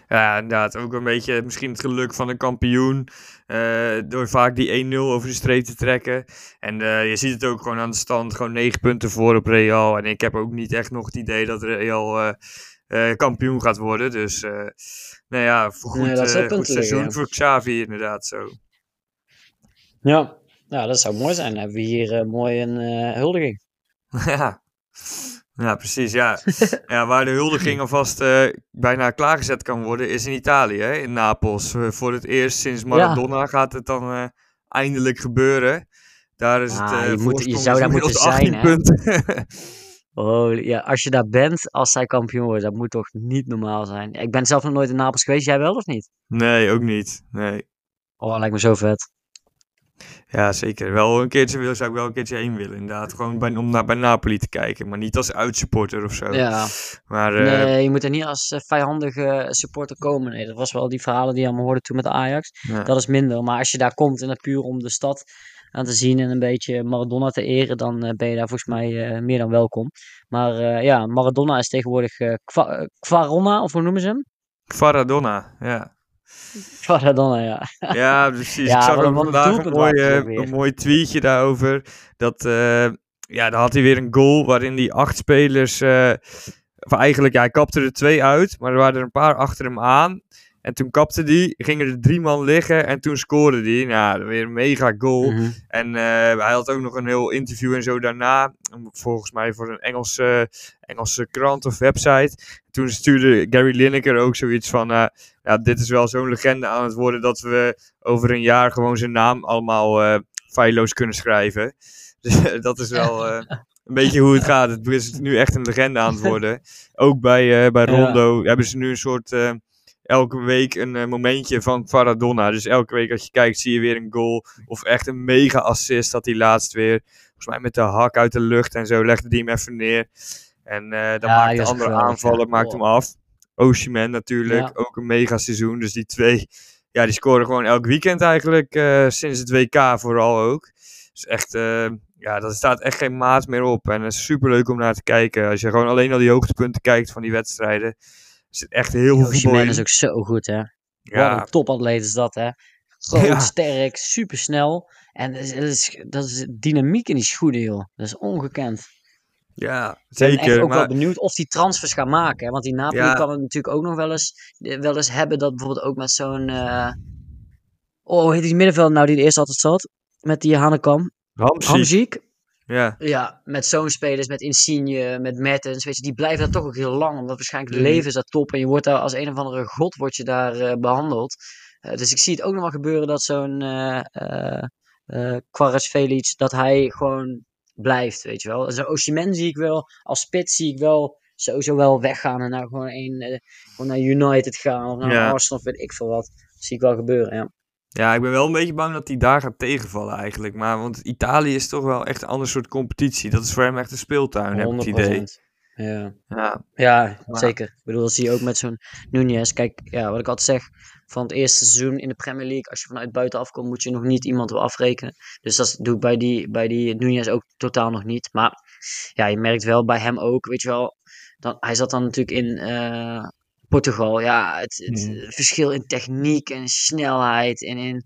Ja, inderdaad. Ook een beetje misschien het geluk van een kampioen. Uh, door vaak die 1-0 over de streep te trekken. En uh, je ziet het ook gewoon aan de stand. Gewoon 9 punten voor op Real. En ik heb ook niet echt nog het idee dat Real uh, kampioen gaat worden. Dus nou ja, voor goed, nee, goed seizoen liggen, voor Xavi inderdaad zo. Ja. ja, dat zou mooi zijn. Dan hebben we hier mooi een huldiging. ja. Ja, precies. Ja. ja, waar de huldiging alvast uh, bijna klaargezet kan worden, is in Italië, hè, in Napels. Uh, voor het eerst sinds Maradona ja. gaat het dan uh, eindelijk gebeuren. Daar is ah, het. je, moet, je zou daar moeten zijn. Hè? oh, ja, als je daar bent als zij kampioen wordt, dat moet toch niet normaal zijn. Ik ben zelf nog nooit in Napels geweest, jij wel of niet? Nee, ook niet. Nee. Oh, lijkt me zo vet. Ja, zeker. Wel een keertje zou ik wel een keertje heen willen, inderdaad. Gewoon bij, om naar, bij Napoli te kijken, maar niet als uitsupporter of zo. Ja. Maar, uh... Nee, je moet er niet als uh, vijandige supporter komen. Nee, dat was wel die verhalen die je allemaal hoorde toen met Ajax. Ja. Dat is minder. Maar als je daar komt en het puur om de stad aan te zien en een beetje Maradona te eren, dan uh, ben je daar volgens mij meer dan welkom. Maar ja, Maradona is tegenwoordig Qua Quarona, of hoe noemen ze hem? Quaradonna, ja. Maradona, ja. Ja, precies. Ja, ik zag vandaag een mooi, een mooi tweetje daarover. Dat, uh, ja, dan had hij weer een goal waarin die acht spelers... Uh, of eigenlijk, ja, hij kapte er twee uit, maar er waren er een paar achter hem aan. En toen kapte die, gingen er drie man liggen en toen scoorde die. Nou, weer een mega goal. Mm -hmm. En uh, hij had ook nog een heel interview en zo daarna. Volgens mij voor een Engelse, Engelse krant of website. Toen stuurde Gary Lineker ook zoiets van... Uh, ja, dit is wel zo'n legende aan het worden dat we over een jaar gewoon zijn naam allemaal uh, feilloos kunnen schrijven. Dus dat is wel een beetje hoe het gaat. Het is nu echt een legende aan het worden. Ook bij, bij Rondo ja. hebben ze nu een soort elke week een uh, momentje van Maradona. Dus elke week als je kijkt zie je weer een goal. Of echt een mega assist dat hij laatst weer. Volgens mij met de hak uit de lucht en zo legde hij hem even neer. En uh, dan ja, maakt de andere aanvaller ja. maakt hem af. Osimhen natuurlijk, ja. ook een mega seizoen. Dus die twee, ja, die scoren gewoon elk weekend eigenlijk. Uh, sinds het WK vooral ook. Dus echt, ja, dat staat echt geen maat meer op. En het is super leuk om naar te kijken. Als je gewoon alleen al die hoogtepunten kijkt van die wedstrijden zit echt heel veel voetbal in. is ook zo goed, hè? Ja. Wat een topatleet is dat, hè? Groot, ja. sterk, supersnel. En dat is, dat is dynamiek in die schoenen, joh. Dat is ongekend. Ja, zeker. Ik ben ook maar... wel benieuwd of die transfers gaan maken. Hè? Want die Napoli ja. kan het natuurlijk ook nog wel eens, wel eens hebben dat bijvoorbeeld ook met zo'n... Uh... Oh, hoe heet die middenveld nou die er eerst altijd zat? Met die Hanekam. Hamziek. Ja. ja, met zo'n spelers, met Insigne, met Mertens, weet je, die blijven daar toch ook heel lang. Omdat waarschijnlijk het mm. leven is daar top en je wordt daar als een of andere god word je daar uh, behandeld. Uh, dus ik zie het ook nog wel gebeuren dat zo'n uh, Quares Felix, dat hij gewoon blijft, weet je wel. Zo'n Osimhen zie ik wel, als spits zie ik wel sowieso wel weggaan en nou gewoon, een, eh, gewoon naar United gaan of naar Ja. Arsenal of weet ik veel wat. Dat zie ik wel gebeuren, ja. Ja, ik ben wel een beetje bang dat hij daar gaat tegenvallen eigenlijk. Maar want Italië is toch wel echt een ander soort competitie. Dat is voor hem echt een speeltuin, heb ik het idee. 100%. Ja. Ja, Ja, Maar- zeker. Ik bedoel, dat zie je ook met zo'n Nunez. Kijk, ja, wat ik altijd zeg, van het eerste seizoen in de Premier League, als je vanuit buitenaf komt, moet je nog niet iemand wil afrekenen. Dus dat doe ik bij die, bij die Nunez ook totaal nog niet. Maar ja, je merkt wel bij hem ook, weet je wel, dan, hij zat dan natuurlijk in eh, Portugal. Ja, het, het Mhm. verschil in techniek en snelheid en in,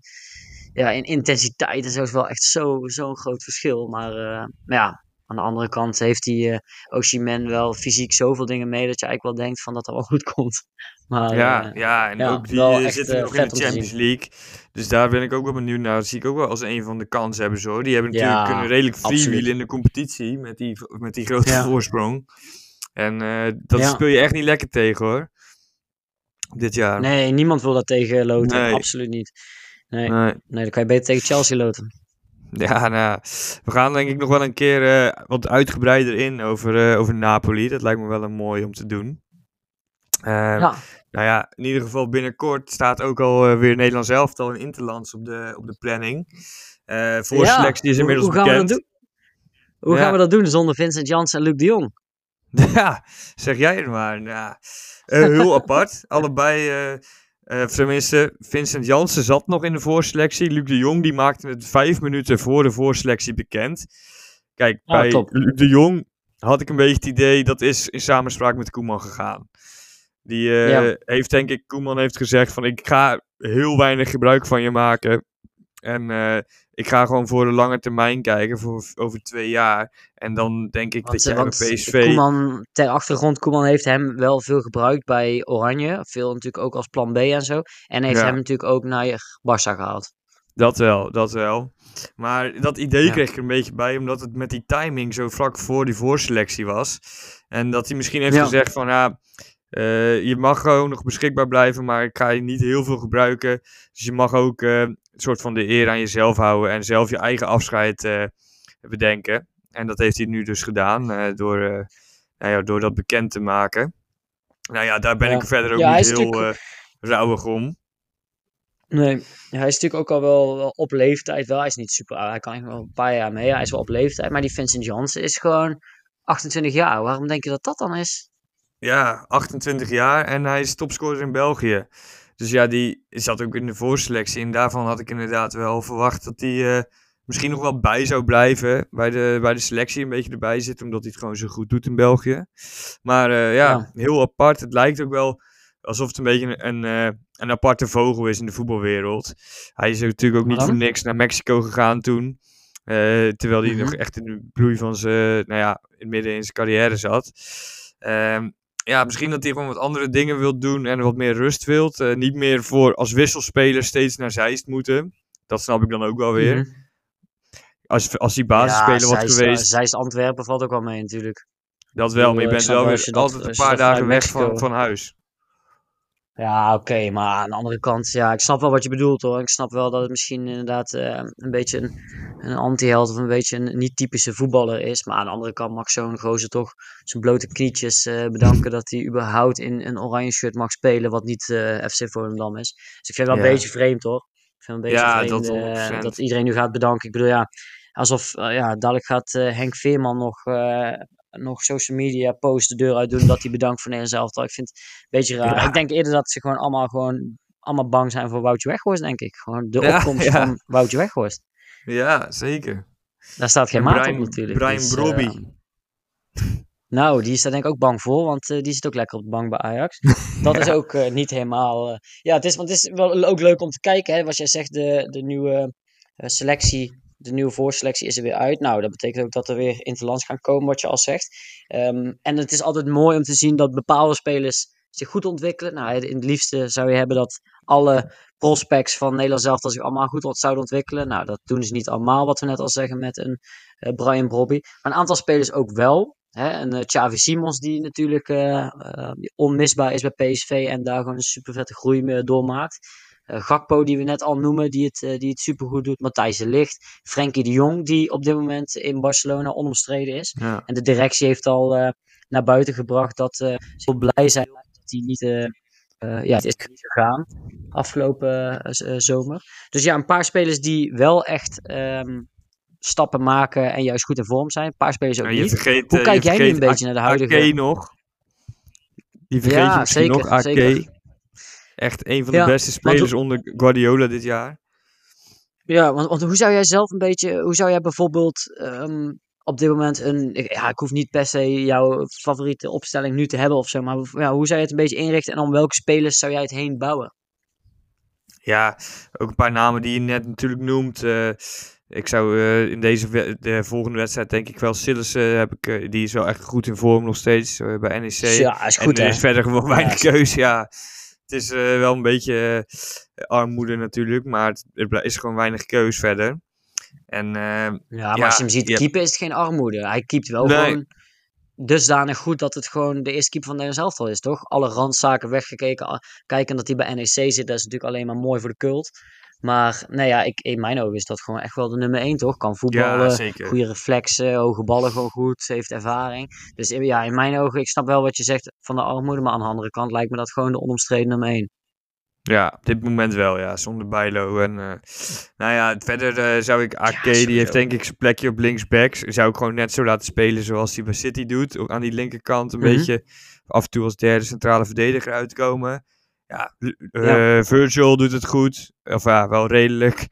ja, in intensiteit en zo is wel echt zo- zo'n groot verschil. Maar, eh, maar ja, aan de andere kant heeft die eh Osimhen wel fysiek zoveel dingen mee dat je eigenlijk wel denkt van dat dat wel goed komt. Maar ja, eh, ja, en ja, ook die zitten nog in de Champions. League. Dus daar ben ik ook wel benieuwd naar. Dat zie ik ook wel als een van de kansen hoor. Die hebben Ja, natuurlijk kunnen redelijk freewheelen in de competitie met die, met die grote Ja. voorsprong. En dat speel je echt niet lekker tegen hoor. Dit jaar. nee, niemand wil dat tegen loten. Nee. Absoluut niet. Nee, Nee. nee, dan kan je beter tegen Chelsea loten. Ja, nou, we gaan denk ik nog wel een keer eh, wat uitgebreider in over, eh, over Napoli. Dat lijkt me wel een mooi om te doen. Eh, Ja, Nou ja, in ieder geval binnenkort staat ook al eh, weer Nederlands elftal in Interlands op de, op de planning. Eh voorselectie is Hoe- inmiddels hoe, gaan we bekend. dat doen? Hoe Ja. gaan we dat doen zonder Vincent Janssen en Luc de Jong? Ja, zeg jij het maar. Eh, heel apart. Allebei, eh, tenminste, Vincent Jansen zat nog in de voorselectie. Luc de Jong die maakte het vijf minuten voor de voorselectie bekend. Kijk, Ah, bij top. Luc de Jong had ik een beetje het idee dat is in samenspraak met Koeman gegaan. Die Ja. heeft denk ik, Koeman heeft gezegd van ik ga heel weinig gebruik van je maken. En eh, ik ga gewoon voor de lange termijn kijken, voor over twee jaar. En dan denk ik Want, dat eh, jij want bij PSV... Koeman, ter achtergrond, Koeman heeft hem wel veel gebruikt bij Oranje. Veel natuurlijk ook als plan B en zo. En heeft Ja. hem natuurlijk ook naar Barça gehaald. Dat wel, dat wel. Maar dat idee Ja. kreeg ik er een beetje bij, omdat het met die timing zo vlak voor die voorselectie was. En dat hij misschien heeft Ja. gezegd van, ja, eh, je mag gewoon nog beschikbaar blijven, maar ik ga je niet heel veel gebruiken. Dus je mag ook eh, een soort van de eer aan jezelf houden en zelf je eigen afscheid eh, bedenken. En dat heeft hij nu dus gedaan, eh, door, eh, nou ja, door dat bekend te maken. Nou ja, daar ben Ja. ik verder ook Ja, niet heel natuurlijk- rauwig om. Nee, hij is natuurlijk ook al wel, wel op leeftijd. Wel, hij is niet super oud. Hij kan wel een paar jaar mee. Hij is wel op leeftijd. Maar die Vincent Janssen is gewoon 28 jaar. Waarom denk je dat dat dan is? Ja, 28 jaar en hij is topscorer in België. Dus ja, die zat ook in de voorselectie. En daarvan had ik inderdaad wel verwacht dat hij eh, misschien nog wel bij zou blijven. Bij de, bij de selectie een beetje erbij zit, omdat hij het gewoon zo goed doet in België. Maar eh, ja, Ja. heel apart. Het lijkt ook wel alsof het een beetje een, een, eh, een aparte vogel is in de voetbalwereld. Hij is natuurlijk ook niet voor niks naar Mexico gegaan toen. Terwijl hij Mhm. nog echt in de bloei van zijn, nou ja, in midden in zijn carrière zat. Ehm, ja, misschien dat hij gewoon wat andere dingen wil doen en wat meer rust wilt. Eh, niet meer voor als wisselspeler steeds naar Zeist moeten. Dat snap ik dan ook wel weer. Mhm. Als, als hij basisspeler was Zeist- geweest, Zeist Antwerpen valt ook wel mee natuurlijk. dat wel. Maar je bent wel weer altijd een paar dagen weg van, van huis. Ja, oké, maar aan de andere kant, ja, ik snap wel wat je bedoelt hoor. Ik snap wel dat het misschien inderdaad eh, een beetje een, een anti-held of een beetje een niet-typische voetballer is. Maar aan de andere kant mag zo'n gozer toch zijn blote knietjes eh, bedanken dat hij überhaupt in een oranje shirt mag spelen, wat niet eh, FC Volendam is. Dus ik vind het wel een Ja. beetje vreemd hoor. Ik vind het een beetje Ja, vreemd dat eh, 100%. dat iedereen nu gaat bedanken. Ik bedoel, ja, alsof, ja, dadelijk gaat Henk Veerman nog, nog social media post de deur uit doen dat hij bedankt voor Nederland zelf. Ik vind het een beetje raar. Ja. Ik denk eerder dat ze gewoon allemaal, gewoon allemaal bang zijn voor Woutje Weghorst, denk ik. Gewoon de Ja, opkomst ja. van Woutje Weghorst. Ja, zeker. Daar staat geen En maat op natuurlijk. Brian Dus, Brobby. eh, nou, die is daar denk ik ook bang voor, want eh, die zit ook lekker op de bank bij Ajax. Dat is ook eh, niet helemaal... ja, het is, want het is wel ook leuk om te kijken, hè. Wat jij zegt, de, de nieuwe selectie, de nieuwe voorselectie is er weer uit. Nou, dat betekent ook dat er weer interlands gaan komen, wat je al zegt. Ehm, en het is altijd mooi om te zien dat bepaalde spelers zich goed ontwikkelen. Nou, in het liefste zou je hebben dat alle prospects van Nederland zelf zich allemaal goed zouden ontwikkelen. Nou, dat doen ze niet allemaal, wat we net al zeggen met een eh, Brian Brobby. Maar een aantal spelers ook wel. Hè? Een uh, Xavi Simons die natuurlijk eh, eh, onmisbaar is bij PSV en daar gewoon een super vette groei mee doormaakt. Uh, Gakpo die we net al noemen, die het, uh, die het supergoed doet. Matthijs de Ligt. Frenkie de Jong die op dit moment in Barcelona onomstreden is. Ja. En de directie heeft al uh, naar buiten gebracht dat ze heel blij zijn dat hij niet, ja, het is gegaan afgelopen zomer. Dus ja, een paar spelers die wel echt ehm, stappen maken en juist goed in vorm zijn. Een paar spelers ook niet. Vergeet, Hoe kijk jij nu een beetje naar de huidige... AK nog. Die vergeet ja, je zeker, nog, AK. Zeker. Echt een van de beste spelers onder Guardiola dit jaar. Ja, want, want, hoe zou jij zelf een beetje, hoe zou jij bijvoorbeeld ehm, op dit moment een, ja, ik hoef niet per se jouw favoriete opstelling nu te hebben of zo, maar ja, hoe zou je het een beetje inrichten en om welke spelers zou jij het heen bouwen? Ja, ook een paar namen die je net natuurlijk noemt. Uh, ik zou uh, in deze de volgende wedstrijd denk ik wel Sillissen heb ik, uh, die is wel echt goed in vorm nog steeds bij NEC. Ja, is goed en er is verder gewoon weinig ja, keus, ja. Het is uh, wel een beetje armoede natuurlijk, maar het, er is gewoon weinig keus verder. En, ja, maar als je hem ziet keeper is het geen armoede. Hij keept wel nee. gewoon dusdanig goed dat het gewoon de eerste keeper van Nederland zelf is, toch? Alle randzaken weggekeken, kijken dat hij bij NEC zit, dat is natuurlijk alleen maar mooi voor de cult. Maar nou ja, ik, in mijn ogen is dat gewoon echt wel de nummer 1, toch? Kan voetballen, ja, goede reflexen, hoge ballen gewoon goed, heeft ervaring. Dus ja, in mijn ogen, ik snap wel wat je zegt van de armoede, maar aan de andere kant lijkt me dat gewoon de onomstreden nummer 1. Ja, op dit moment wel, ja. Zonder Bijlo. En uh, nou ja, verder uh, zou ik AK, die heeft denk ik zijn plekje op linksback. Zou ik gewoon net zo laten spelen zoals hij bij City doet. Ook aan die linkerkant een mm -hmm. beetje af en toe als derde centrale verdediger uitkomen. Ja, uh, Virgil doet het goed. Of ja, wel redelijk.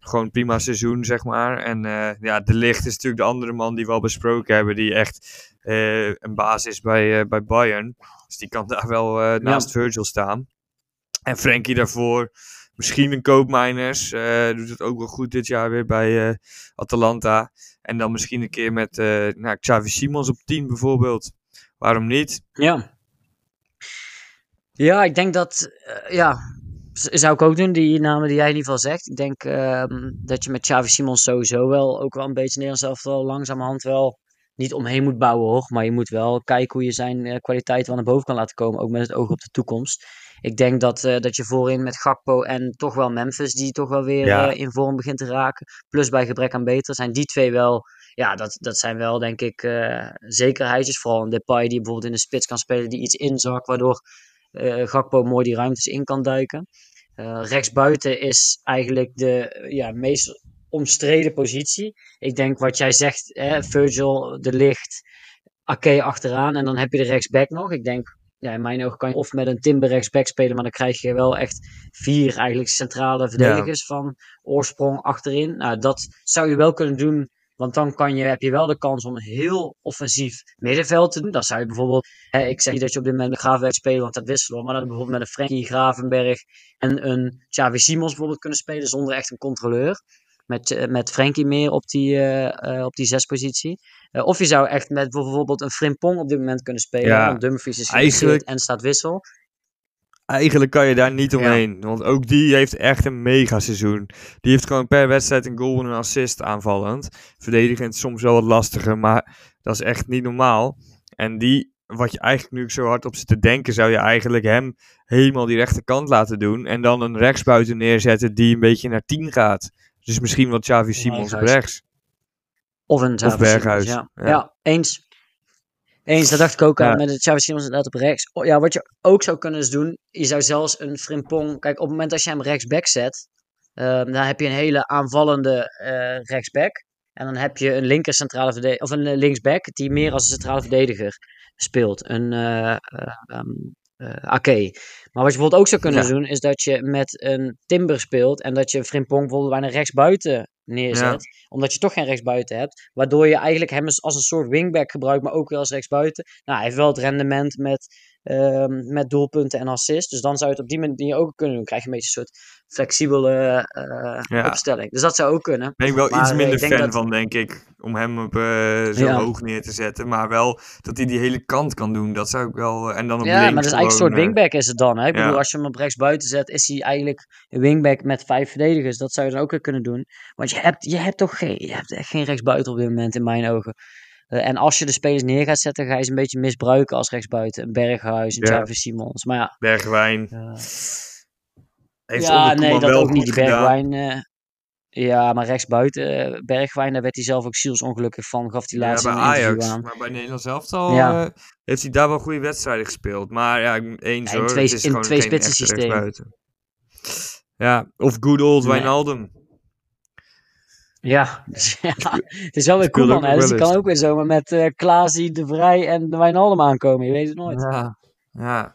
Gewoon prima seizoen, zeg maar. En ja, De Licht is natuurlijk de andere man die we al besproken hebben. Die echt een baas is bij, bij Bayern. Dus die kan daar wel naast ja. Virgil staan. En Frankie daarvoor. Misschien een koopminers. Uh, doet het ook wel goed dit jaar weer bij uh, Atalanta. En dan misschien een keer met uh, nou, Xavi Simons op 10 bijvoorbeeld. Waarom niet? Ja. Ja, ik denk dat. ja, zou ik ook doen, die namen die jij in ieder geval zegt. Ik denk ehm, dat je met Xavi Simons sowieso wel ook wel een beetje Nederlands zelf wel langzamerhand wel niet omheen moet bouwen hoor. Maar je moet wel kijken hoe je zijn kwaliteit wel naar boven kan laten komen. Ook met het oog op de toekomst ik denk dat, uh, dat je voorin met Gakpo en toch wel Memphis, die toch wel weer ja. uh, in vorm begint te raken. Plus bij gebrek aan beter, zijn die twee wel. Ja, dat, dat zijn wel denk ik uh, zekerheidjes. Vooral een Depay die bijvoorbeeld in de spits kan spelen, die iets inzakt, waardoor Gakpo mooi die ruimtes in kan duiken. rechtsbuiten is eigenlijk de ja, meest omstreden positie. Ik denk wat jij zegt, hè, Virgil, de licht, Ake achteraan en dan heb je de rechtsback nog. Ik denk ja, in mijn ogen kan je of met een Timber rechtsback spelen, maar dan krijg je wel echt vier eigenlijk centrale verdedigers van oorsprong achterin. Nou, dat zou je wel kunnen doen, want dan kan je, heb je wel de kans om heel offensief middenveld te doen. Dan zou je bijvoorbeeld, hè, ik zeg niet dat je op dit moment de Gravenberg spelen, want dat wisselen, maar dan bijvoorbeeld met een Frankie Gravenberg en een Xavi Simons bijvoorbeeld kunnen spelen zonder echt een controleur. Met, uh, met Frankie meer op die, uh, uh, op die zespositie. of je zou echt met bijvoorbeeld een Frimpong op dit moment kunnen spelen. Ja, want Dumfries is eigenlijk en staat wissel. Eigenlijk kan je daar niet omheen. Ja. Want ook die heeft echt een mega seizoen. Die heeft gewoon per wedstrijd een goal en een assist aanvallend. Verdedigend soms wel wat lastiger, maar dat is echt niet normaal. En die, wat je eigenlijk nu zo hard op zit te denken, zou je eigenlijk hem helemaal die rechterkant laten doen. En dan een rechtsbuiten neerzetten die een beetje naar 10 gaat. Dus misschien wat Xavi Simons op rechts. Of een Xavi ja. Ja. eens. Eens, dat dacht ik ook ja. met het Xavi Simons inderdaad op rechts. Oh, ja, wat je ook zou kunnen doen, je zou zelfs een Frimpong... Kijk, op het moment dat je hem rechtsback zet, uh, dan heb je een hele aanvallende uh, rechtsback. En dan heb je een linker centrale verdediger, of een uh, linksback, die meer als een centrale verdediger speelt. Een uh, um. Maar wat je bijvoorbeeld ook zou kunnen doen, is dat je met een Timber speelt en dat je Frimpong bijvoorbeeld bijna rechtsbuiten neerzet. Omdat je toch geen rechtsbuiten hebt. Waardoor je eigenlijk hem als een soort wingback gebruikt, maar ook wel als rechtsbuiten. Nou, hij heeft wel het rendement met Ehm, met doelpunten en assists. Dus dan zou je het op die manier ook kunnen doen. krijg je een beetje een soort flexibele uh, opstelling. Dus dat zou ook kunnen. Ben ik wel iets minder fan dat... van, denk ik. Om hem op uh, zo ja. hoog neer te zetten. Maar wel dat hij die hele kant kan doen. Dat zou ik wel. En dan op ja, maar dat is eigenlijk een soort wingback is het dan. Hè? Ik bedoel, als je hem op rechts buiten zet, is hij eigenlijk een wingback met vijf verdedigers. Dat zou je dan ook kunnen doen. Want je hebt, je hebt toch geen, je hebt echt geen rechtsbuiten op dit moment in mijn ogen. Uh, en als je de spelers neer gaat zetten, ga je ze een beetje misbruiken als rechtsbuiten. Een Berghuis, een ja. Xavi Simons. Maar ja. Bergwijn. Uh, Heeft ja, nee, dat ook niet. Bergwijn. Uh, Ja, maar rechtsbuiten uh, Bergwijn, daar werd hij zelf ook zielsongelukkig van. Gaf hij laatst ja, bij Ajax, aan. Maar bij Nederland zelf al ja. heeft hij daar wel goede wedstrijden gespeeld. Maar ja, eens ja, in hoor. Twee, het is in twee spitsen systeem. Ja, of good old nee. Wijnaldum. Ja, dus, ja, het is wel weer Koeman, hè. Dus die kan ook weer zomaar met uh, Klaasie, De Vrij en de Wijnaldum aankomen. Je weet het nooit. Ja, ja.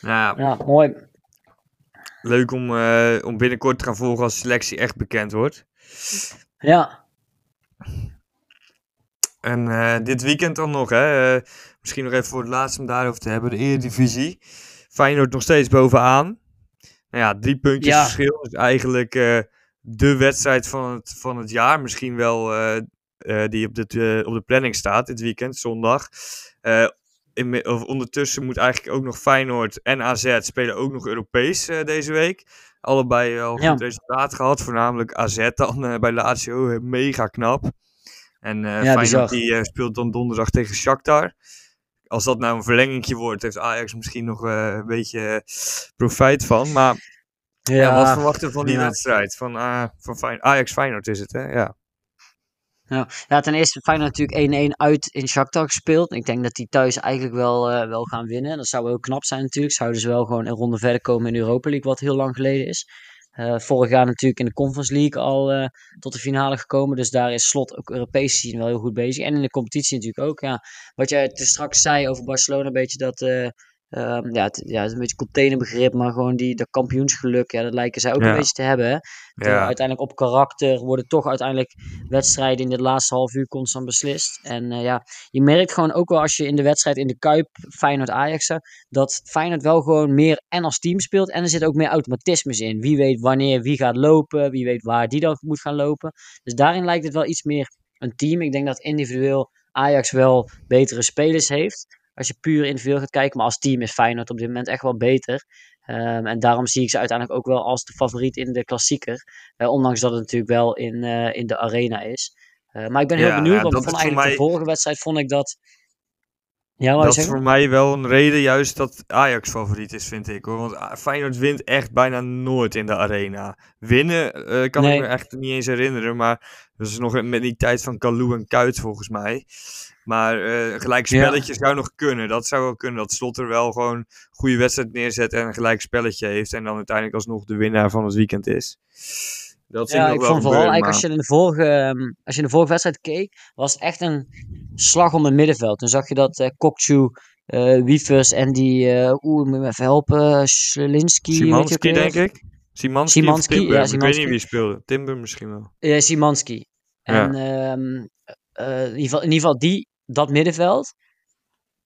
Ja, ja mooi. Leuk om, uh, om binnenkort te gaan volgen als selectie echt bekend wordt. Ja. En uh, dit weekend dan nog, hè. misschien nog even voor het laatste om daarover te hebben. De Eredivisie. Feyenoord nog steeds bovenaan. Nou ja, drie puntjes ja. verschil. Dus eigenlijk de wedstrijd van het, van het jaar. Misschien wel uh, uh, die op de, op de planning staat dit weekend, zondag. In, of ondertussen moet eigenlijk ook nog Feyenoord en AZ spelen ook nog Europees deze week. Allebei al goed resultaat gehad. Voornamelijk AZ dan bij Lazio. Mega knap. En ja, Feyenoord die, speelt dan donderdag tegen Shakhtar als dat nou een verlengingje wordt, heeft Ajax misschien nog een beetje profijt van. Maar ja, wat verwachten van die wedstrijd? Van, uh, van Ajax Feyenoord is het, hè? Ja. Ja. ja, ten eerste Feyenoord natuurlijk 1-1 uit in Shakhtar gespeeld. Ik denk dat die thuis eigenlijk wel, uh, wel gaan winnen. Dat zou heel knap zijn natuurlijk. Zouden ze wel gewoon een ronde verder komen in de Europa League, wat heel lang geleden is. Uh, vorig jaar natuurlijk in de Conference League al uh, tot de finale gekomen. Dus daar is Slot ook Europees zien wel heel goed bezig. En in de competitie natuurlijk ook. Ja. Wat jij straks zei over Barcelona, een beetje dat Um, ja, het, ja, het is een beetje containerbegrip, maar gewoon die, dat kampioensgeluk, ja, dat lijken zij ook een beetje te hebben. Hè? Ja. Uiteindelijk op karakter worden toch uiteindelijk wedstrijden in de laatste half uur constant beslist. En uh, ja, je merkt gewoon ook wel als je in de wedstrijd in de Kuip, Feyenoord-Ajax, dat Feyenoord wel gewoon meer en als team speelt. En er zit ook meer automatismes in. Wie weet wanneer wie gaat lopen, wie weet waar die dan moet gaan lopen. Dus daarin lijkt het wel iets meer een team. Ik denk dat individueel Ajax wel betere spelers heeft als je puur individueel gaat kijken. Maar als team is Feyenoord op dit moment echt wel beter. Um, en daarom zie ik ze uiteindelijk ook wel als de favoriet in de klassieker. Uh, ondanks dat het natuurlijk wel in, uh, in de arena is. Uh, maar ik ben heel benieuwd, ja, want van eigenlijk mij... de vorige wedstrijd vond ik dat ja, dat is voor mij wel een reden juist dat Ajax favoriet is, vind ik. Hoor. Want Feyenoord wint echt bijna nooit in de arena. Winnen uh, kan ik me echt niet eens herinneren. Maar dat is nog met die tijd van Kalou en Kuit volgens mij. Maar uh, gelijk spelletje zou nog kunnen. Dat zou wel kunnen. Dat Slot er wel gewoon een goede wedstrijd neerzet en een gelijk spelletje heeft. En dan uiteindelijk alsnog de winnaar van het weekend is. Dat ja, ik vond vooral eigenlijk als je, in de vorige, ehm, als je in de vorige wedstrijd keek, was het echt een slag om het middenveld. Toen zag je dat uh, Kokchu, uh, Wiefers en die, uh, oeh, moet me even helpen, Schlinski. Simanski, denk ik. Simanski, Simanski ja, Simanski. Ik weet niet wie speelde. Timber misschien wel. Ja, Simanski. En ja. Um, in, ieder geval, in ieder geval die, dat middenveld,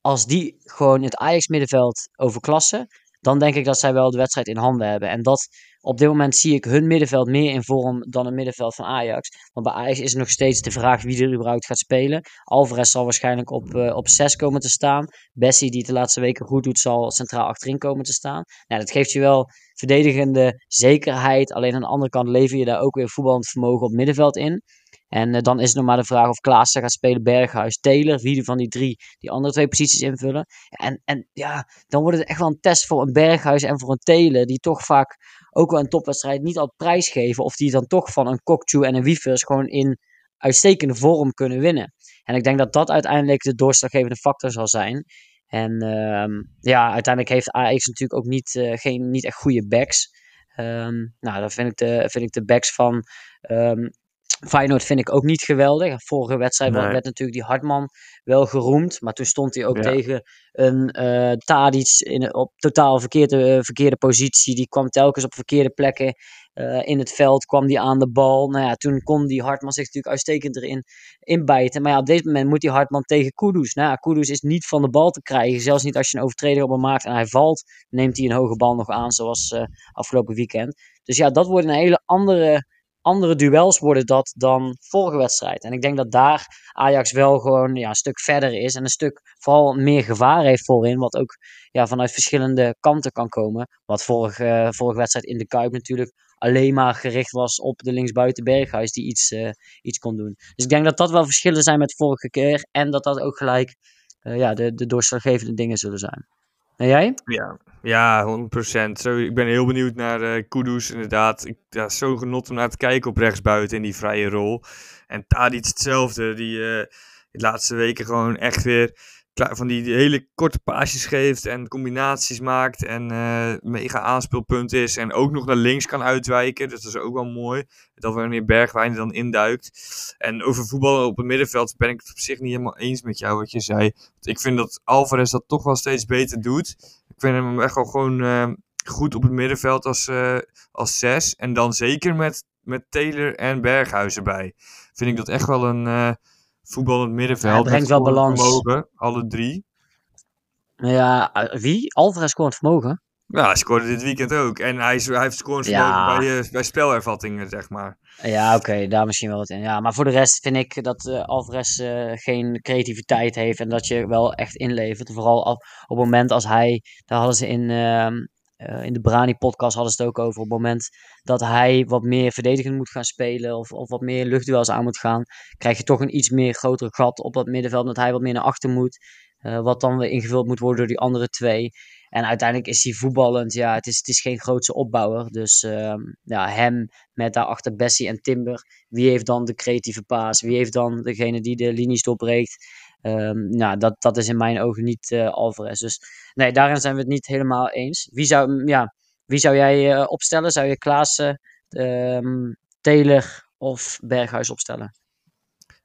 als die gewoon het Ajax middenveld overklassen, dan denk ik dat zij wel de wedstrijd in handen hebben. En dat op dit moment zie ik hun middenveld meer in vorm dan het middenveld van Ajax. Want bij Ajax is nog steeds de vraag wie er überhaupt gaat spelen. Alvarez zal waarschijnlijk op, uh, op 6 komen te staan. Bessie, die het de laatste weken goed doet, zal centraal achterin komen te staan. Nou, dat geeft je wel verdedigende zekerheid. Alleen aan de andere kant lever je daar ook weer voetballend vermogen op middenveld in. En uh, dan is het nog maar de vraag of Klaassen gaat spelen, Berghuis, Taylor. Wie van die drie die andere twee posities invullen. En, en ja, dan wordt het echt wel een test voor een Berghuis en voor een Taylor. Die toch vaak ook wel een topwedstrijd niet al prijsgeven. Of die dan toch van een Kokchu en een Wiefers gewoon in uitstekende vorm kunnen winnen. En ik denk dat dat uiteindelijk de doorslaggevende factor zal zijn. En uh, ja, uiteindelijk heeft Ajax natuurlijk ook niet, uh, geen, niet echt goede backs. Um, nou, dan vind ik de, vind ik de backs van um, Feyenoord vind ik ook niet geweldig. Vorige wedstrijd nee. werd natuurlijk die Hartman wel geroemd. Maar toen stond hij ook tegen een uh, Tadic in, op totaal verkeerde, uh, verkeerde positie. Die kwam telkens op verkeerde plekken uh, in het veld. Kwam die aan de bal. Nou ja, toen kon die Hartman zich natuurlijk uitstekend erin inbijten. Maar ja, op dit moment moet die Hartman tegen Kudus. Nou ja, Kudus is niet van de bal te krijgen. Zelfs niet als je een overtreding op hem maakt en hij valt. Neemt hij een hoge bal nog aan zoals afgelopen weekend. Dus ja, dat wordt een hele andere andere duels worden dat dan vorige wedstrijd. En ik denk dat daar Ajax wel gewoon ja, een stuk verder is en een stuk vooral meer gevaar heeft voorin, wat ook ja, vanuit verschillende kanten kan komen. Wat vorige, vorige wedstrijd in de Kuip natuurlijk alleen maar gericht was op de linksbuiten Berghuis die iets, uh, iets kon doen. Dus ik denk dat dat wel verschillen zijn met vorige keer en dat dat ook gelijk uh, ja, de, de doorslaggevende dingen zullen zijn. En jij? Ja, ja 100%. Zo, ik ben heel benieuwd naar uh, Kudus, inderdaad. Ik ja, zo genot om naar te kijken op rechtsbuiten in die vrije rol. En Tadic hetzelfde, die uh, de laatste weken gewoon echt weer van die hele korte paasjes geeft en combinaties maakt en uh, mega aanspeelpunt is en ook nog naar links kan uitwijken. Dus dat is ook wel mooi. Dat wanneer Bergwijn dan induikt. En over voetbal op het middenveld ben ik het op zich niet helemaal eens met jou wat je zei. Ik vind dat Alvarez dat toch wel steeds beter doet. Ik vind hem echt wel gewoon uh, goed op het middenveld als, uh, als zes. En dan zeker met, met Taylor en Berghuis erbij. Vind ik dat echt wel een voetballend middenveld. Hij brengt wel balans. Vermogen, alle drie. Ja, wie? Alvarez scoort vermogen? Ja, hij scoorde dit weekend ook. En hij, hij heeft scoren ja. bij, uh, bij spelervattingen, zeg maar. Ja, oké, daar misschien wel wat in. Ja, maar voor de rest vind ik dat uh, Alvarez uh, geen creativiteit heeft en dat je wel echt inlevert. Vooral op, op het moment als hij, daar hadden ze in, ehm, uh, in de Brani-podcast hadden ze het ook over. Op het moment dat hij wat meer verdedigend moet gaan spelen. Of, of wat meer luchtduels aan moet gaan. Krijg je toch een iets meer groter gat op dat middenveld. Dat hij wat meer naar achter moet. Uh, wat dan weer ingevuld moet worden door die andere twee. En uiteindelijk is hij voetballend. Ja, het is, het is geen grootse opbouwer. Dus uh, ja, hem met daarachter Bessie en Timber. Wie heeft dan de creatieve paas? Wie heeft dan degene die de linies doorbreekt? Um, nou, dat, dat is in mijn ogen niet uh, Alvarez. Dus nee, daarin zijn we het niet helemaal eens. Wie zou, ja, wie zou jij uh, opstellen? Zou je Klaassen, um, Taylor of Berghuis opstellen?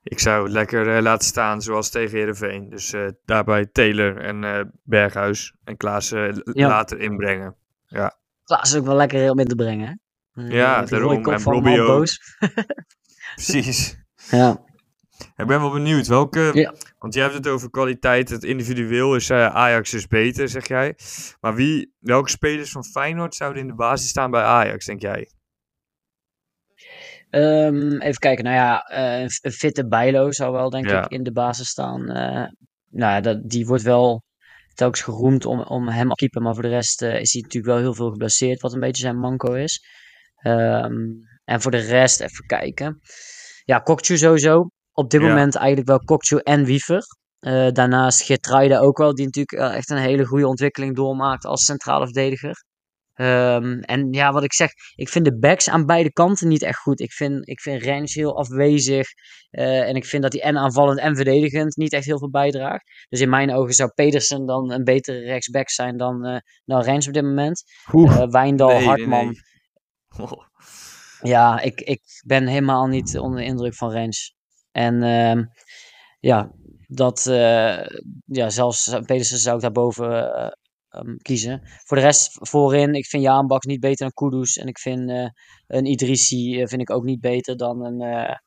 Ik zou het lekker uh, laten staan zoals tegen Heerenveen. Dus daarbij Taylor en Berghuis en Klaassen ja. later inbrengen. Ja. Klaassen ook wel lekker heel in te brengen. Ja, daarom. En Robbie ook. Precies. Ja. Ik ben wel benieuwd. Welke, ja. Want jij hebt het over kwaliteit. Het individueel is uh, Ajax dus beter, zeg jij. Maar wie, welke spelers van Feyenoord zouden in de basis staan bij Ajax, denk jij? Um, even kijken. Nou ja, uh, een fitte Bijlo zou wel, denk ja. ik, in de basis staan. Uh, nou ja, dat, die wordt wel telkens geroemd om, om hem te keeper. Maar voor de rest is hij natuurlijk wel heel veel geblesseerd. Wat een beetje zijn manco is. Um, en voor de rest, even kijken. Ja, Kokju sowieso op dit ja. moment eigenlijk wel Kokju en Wiever. Uh, daarnaast Geertruida ook wel, die natuurlijk uh, echt een hele goede ontwikkeling doormaakt als centrale verdediger. Um, en ja, wat ik zeg, ik vind de backs aan beide kanten niet echt goed. Ik vind, ik vind Rens heel afwezig. Uh, en ik vind dat hij en aanvallend en verdedigend niet echt heel veel bijdraagt. Dus in mijn ogen zou Pedersen dan een betere rechtsback zijn dan, dan Rens op dit moment. Wijndal, nee, Hartman. Nee, nee. Oh. Ja, ik, ik ben helemaal niet onder de indruk van Rens. En uh, ja, dat, uh, ja, zelfs Pedersen zou ik daarboven um, kiezen. Voor de rest voorin, ik vind Jaan Baks niet beter dan Kudus. En ik vind uh, een Idrissi vind ik ook niet beter dan een...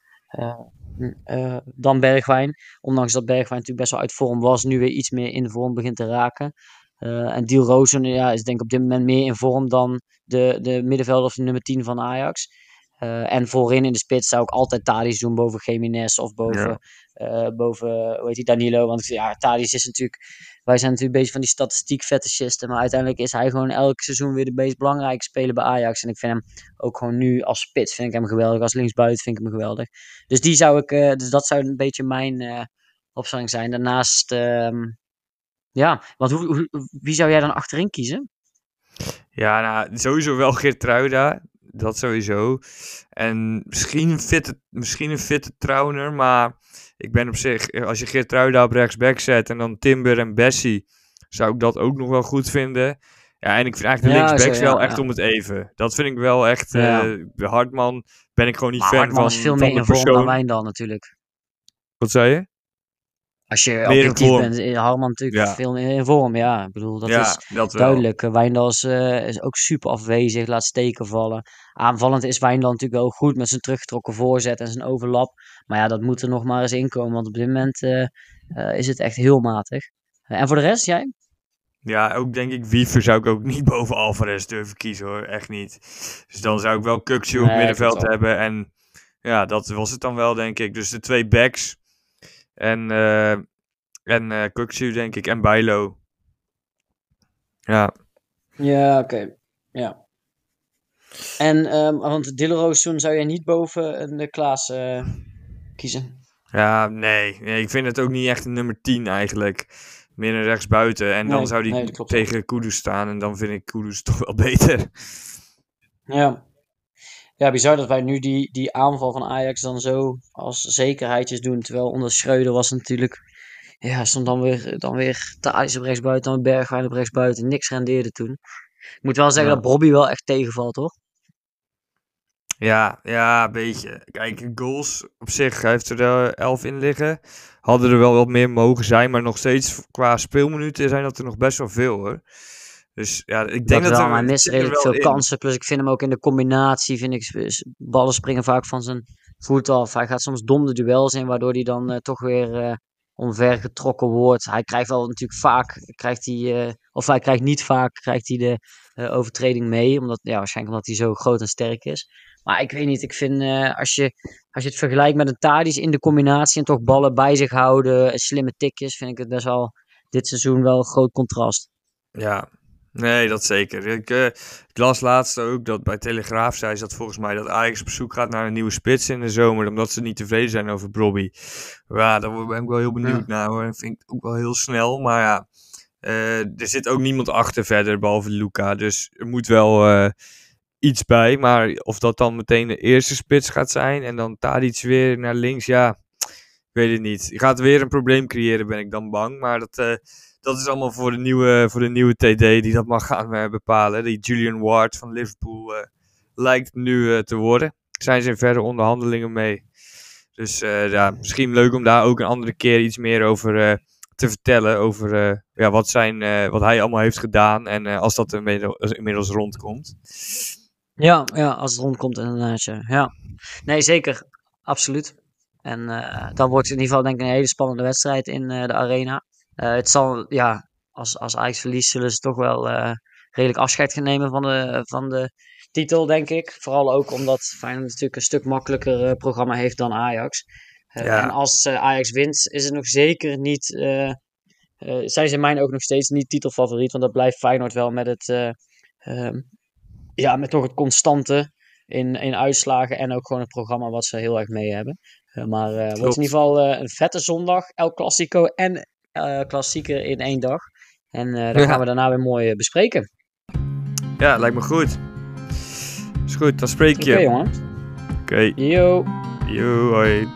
dan Bergwijn. Ondanks dat Bergwijn natuurlijk best wel uit vorm was, nu weer iets meer in vorm begint te raken. en Diel Rozen ja, is denk ik op dit moment meer in vorm dan de, de middenvelder of de nummer 10 van Ajax. Uh, en voorin in de spits zou ik altijd Thadis doen boven Jiménez of boven, ja. uh, boven hoe heet die, Danilo. Want ja, Thadis is natuurlijk, wij zijn natuurlijk bezig van die statistiek fetischisten. Maar uiteindelijk is hij gewoon elk seizoen weer de meest belangrijke speler bij Ajax. En ik vind hem ook gewoon nu als spits vind ik hem geweldig. Als linksbuiten vind ik hem geweldig. Dus die zou ik, uh, dus dat zou een beetje mijn opstelling zijn. Daarnaast, ehm, ja, want hoe, hoe, wie zou jij dan achterin kiezen? Ja, nou, sowieso wel Geertruida dat sowieso. En misschien een fitte, misschien een fitte Trauner, maar ik ben op zich, als je Geertruida op rechtsback zet en dan Timber en Bessie, zou ik dat ook nog wel goed vinden. Ja, en ik vind eigenlijk de ja, linksbacks wel ja, echt om het even. Dat vind ik wel echt, uh, Hartman ben ik gewoon niet maar fan Hartman van. is veel meer in vorm dan Wijndal natuurlijk. Wat zei je? Als je objectief bent, is Harman natuurlijk ja. veel meer in vorm. Ja, ik bedoel, dat ja, is dat duidelijk. Wijndal is, uh, is, ook super afwezig, laat steken vallen. Aanvallend is Wijndal natuurlijk wel goed met zijn teruggetrokken voorzet en zijn overlap. Maar ja, dat moet er nog maar eens inkomen, want op dit moment uh, uh, is het echt heel matig. en voor de rest, jij? Ja, ook denk ik Wiever zou ik ook niet boven Alvarez durven kiezen hoor, echt niet. Dus dan zou ik wel Kukcu op nee, middenveld hebben en ja, dat was het dan wel denk ik. Dus de twee backs en, uh, en uh, Kuksu, denk ik. En Bijlo. Ja. Ja, oké. Okay. Ja. En, um, want Dilleroos toen zou jij niet boven de Klaas uh, kiezen? Ja, nee. nee. Ik vind het ook niet echt een nummer 10 eigenlijk. meer een rechtsbuiten. En dan zou die nee, tegen Kudus staan. En dan vind ik Kudus toch wel beter. Ja. Ja, bizar dat wij nu die, die aanval van Ajax dan zo als zekerheidjes doen. Terwijl onder Schreuder was natuurlijk... Ja, stond dan weer, dan weer Thadis op rechtsbuiten, dan Bergwijn op rechtsbuiten. Niks rendeerde toen. Ik moet wel zeggen Ja. dat Bobby wel echt tegenvalt, toch? Ja, ja, een beetje. Kijk, goals op zich hij heeft er eh, elf in liggen. Hadden er wel wat meer mogen zijn, maar nog steeds qua speelminuten zijn dat er nog best wel veel hoor. Dus ja, ik denk dat, wel, er, maar mist redelijk wel veel in. kansen. Plus ik vind hem ook in de combinatie, vind ik, ballen springen vaak van zijn voet af. Hij gaat soms dom de duels in, waardoor hij dan eh, toch weer eh omver getrokken wordt. Hij krijgt wel natuurlijk vaak, krijgt hij, eh, of hij krijgt niet vaak, krijgt hij de eh, overtreding mee. Omdat, ja, waarschijnlijk omdat hij zo groot en sterk is. Maar ik weet niet, ik vind eh, als, je, als je het vergelijkt met een Tadic in de combinatie en toch ballen bij zich houden, en slimme tikjes, vind ik het best wel dit seizoen wel een groot contrast. Ja, nee, dat zeker. Ik, eh, ik las laatst ook dat bij Telegraaf zei ze dat volgens mij dat Ajax op zoek gaat naar een nieuwe spits in de zomer, omdat ze niet tevreden zijn over Bobby. Ja, daar ben ik wel heel benieuwd Ja. naar hoor. Dat vind ik ook wel heel snel, maar ja, eh, er zit ook niemand achter verder, behalve Luca. Dus er moet wel eh, iets bij, maar of dat dan meteen de eerste spits gaat zijn en dan Tadic weer naar links, ja, ik weet het niet. Je gaat weer een probleem creëren, ben ik dan bang, maar dat... dat is allemaal voor de nieuwe, voor de nieuwe TD die dat mag gaan eh, bepalen. Die Julian Ward van Liverpool eh, lijkt nu eh, te worden. Zijn ze in verder onderhandelingen mee. Dus ja, misschien leuk om daar ook een andere keer iets meer over te vertellen. Over ja, wat, zijn, wat hij allemaal heeft gedaan. En als dat inmiddels, rondkomt. Ja, ja, als het rondkomt inderdaad. Ja. Nee, zeker. Absoluut. En dan wordt het in ieder geval denk ik een hele spannende wedstrijd in de arena. Eh, het zal, ja, als, als Ajax verliest zullen ze toch wel eh, redelijk afscheid gaan nemen van de, van de titel, denk ik. Vooral ook omdat Feyenoord natuurlijk een stuk makkelijker eh, programma heeft dan Ajax. Ja. En als Ajax wint, is het nog zeker niet... eh, eh, zijn ze in mijn ook nog steeds niet titelfavoriet. Want dat blijft Feyenoord wel met het... eh, ehm, ja, met toch het constante in, in uitslagen en ook gewoon het programma wat ze heel erg mee hebben. Maar wordt in ieder geval een vette zondag, El Clasico en klassieker in één dag. En eh dat Ja. gaan we daarna weer mooi eh, bespreken. Ja, lijkt me goed. Is goed, dan spreek Oké je. jongen. Oké, Yo. yo, hoi.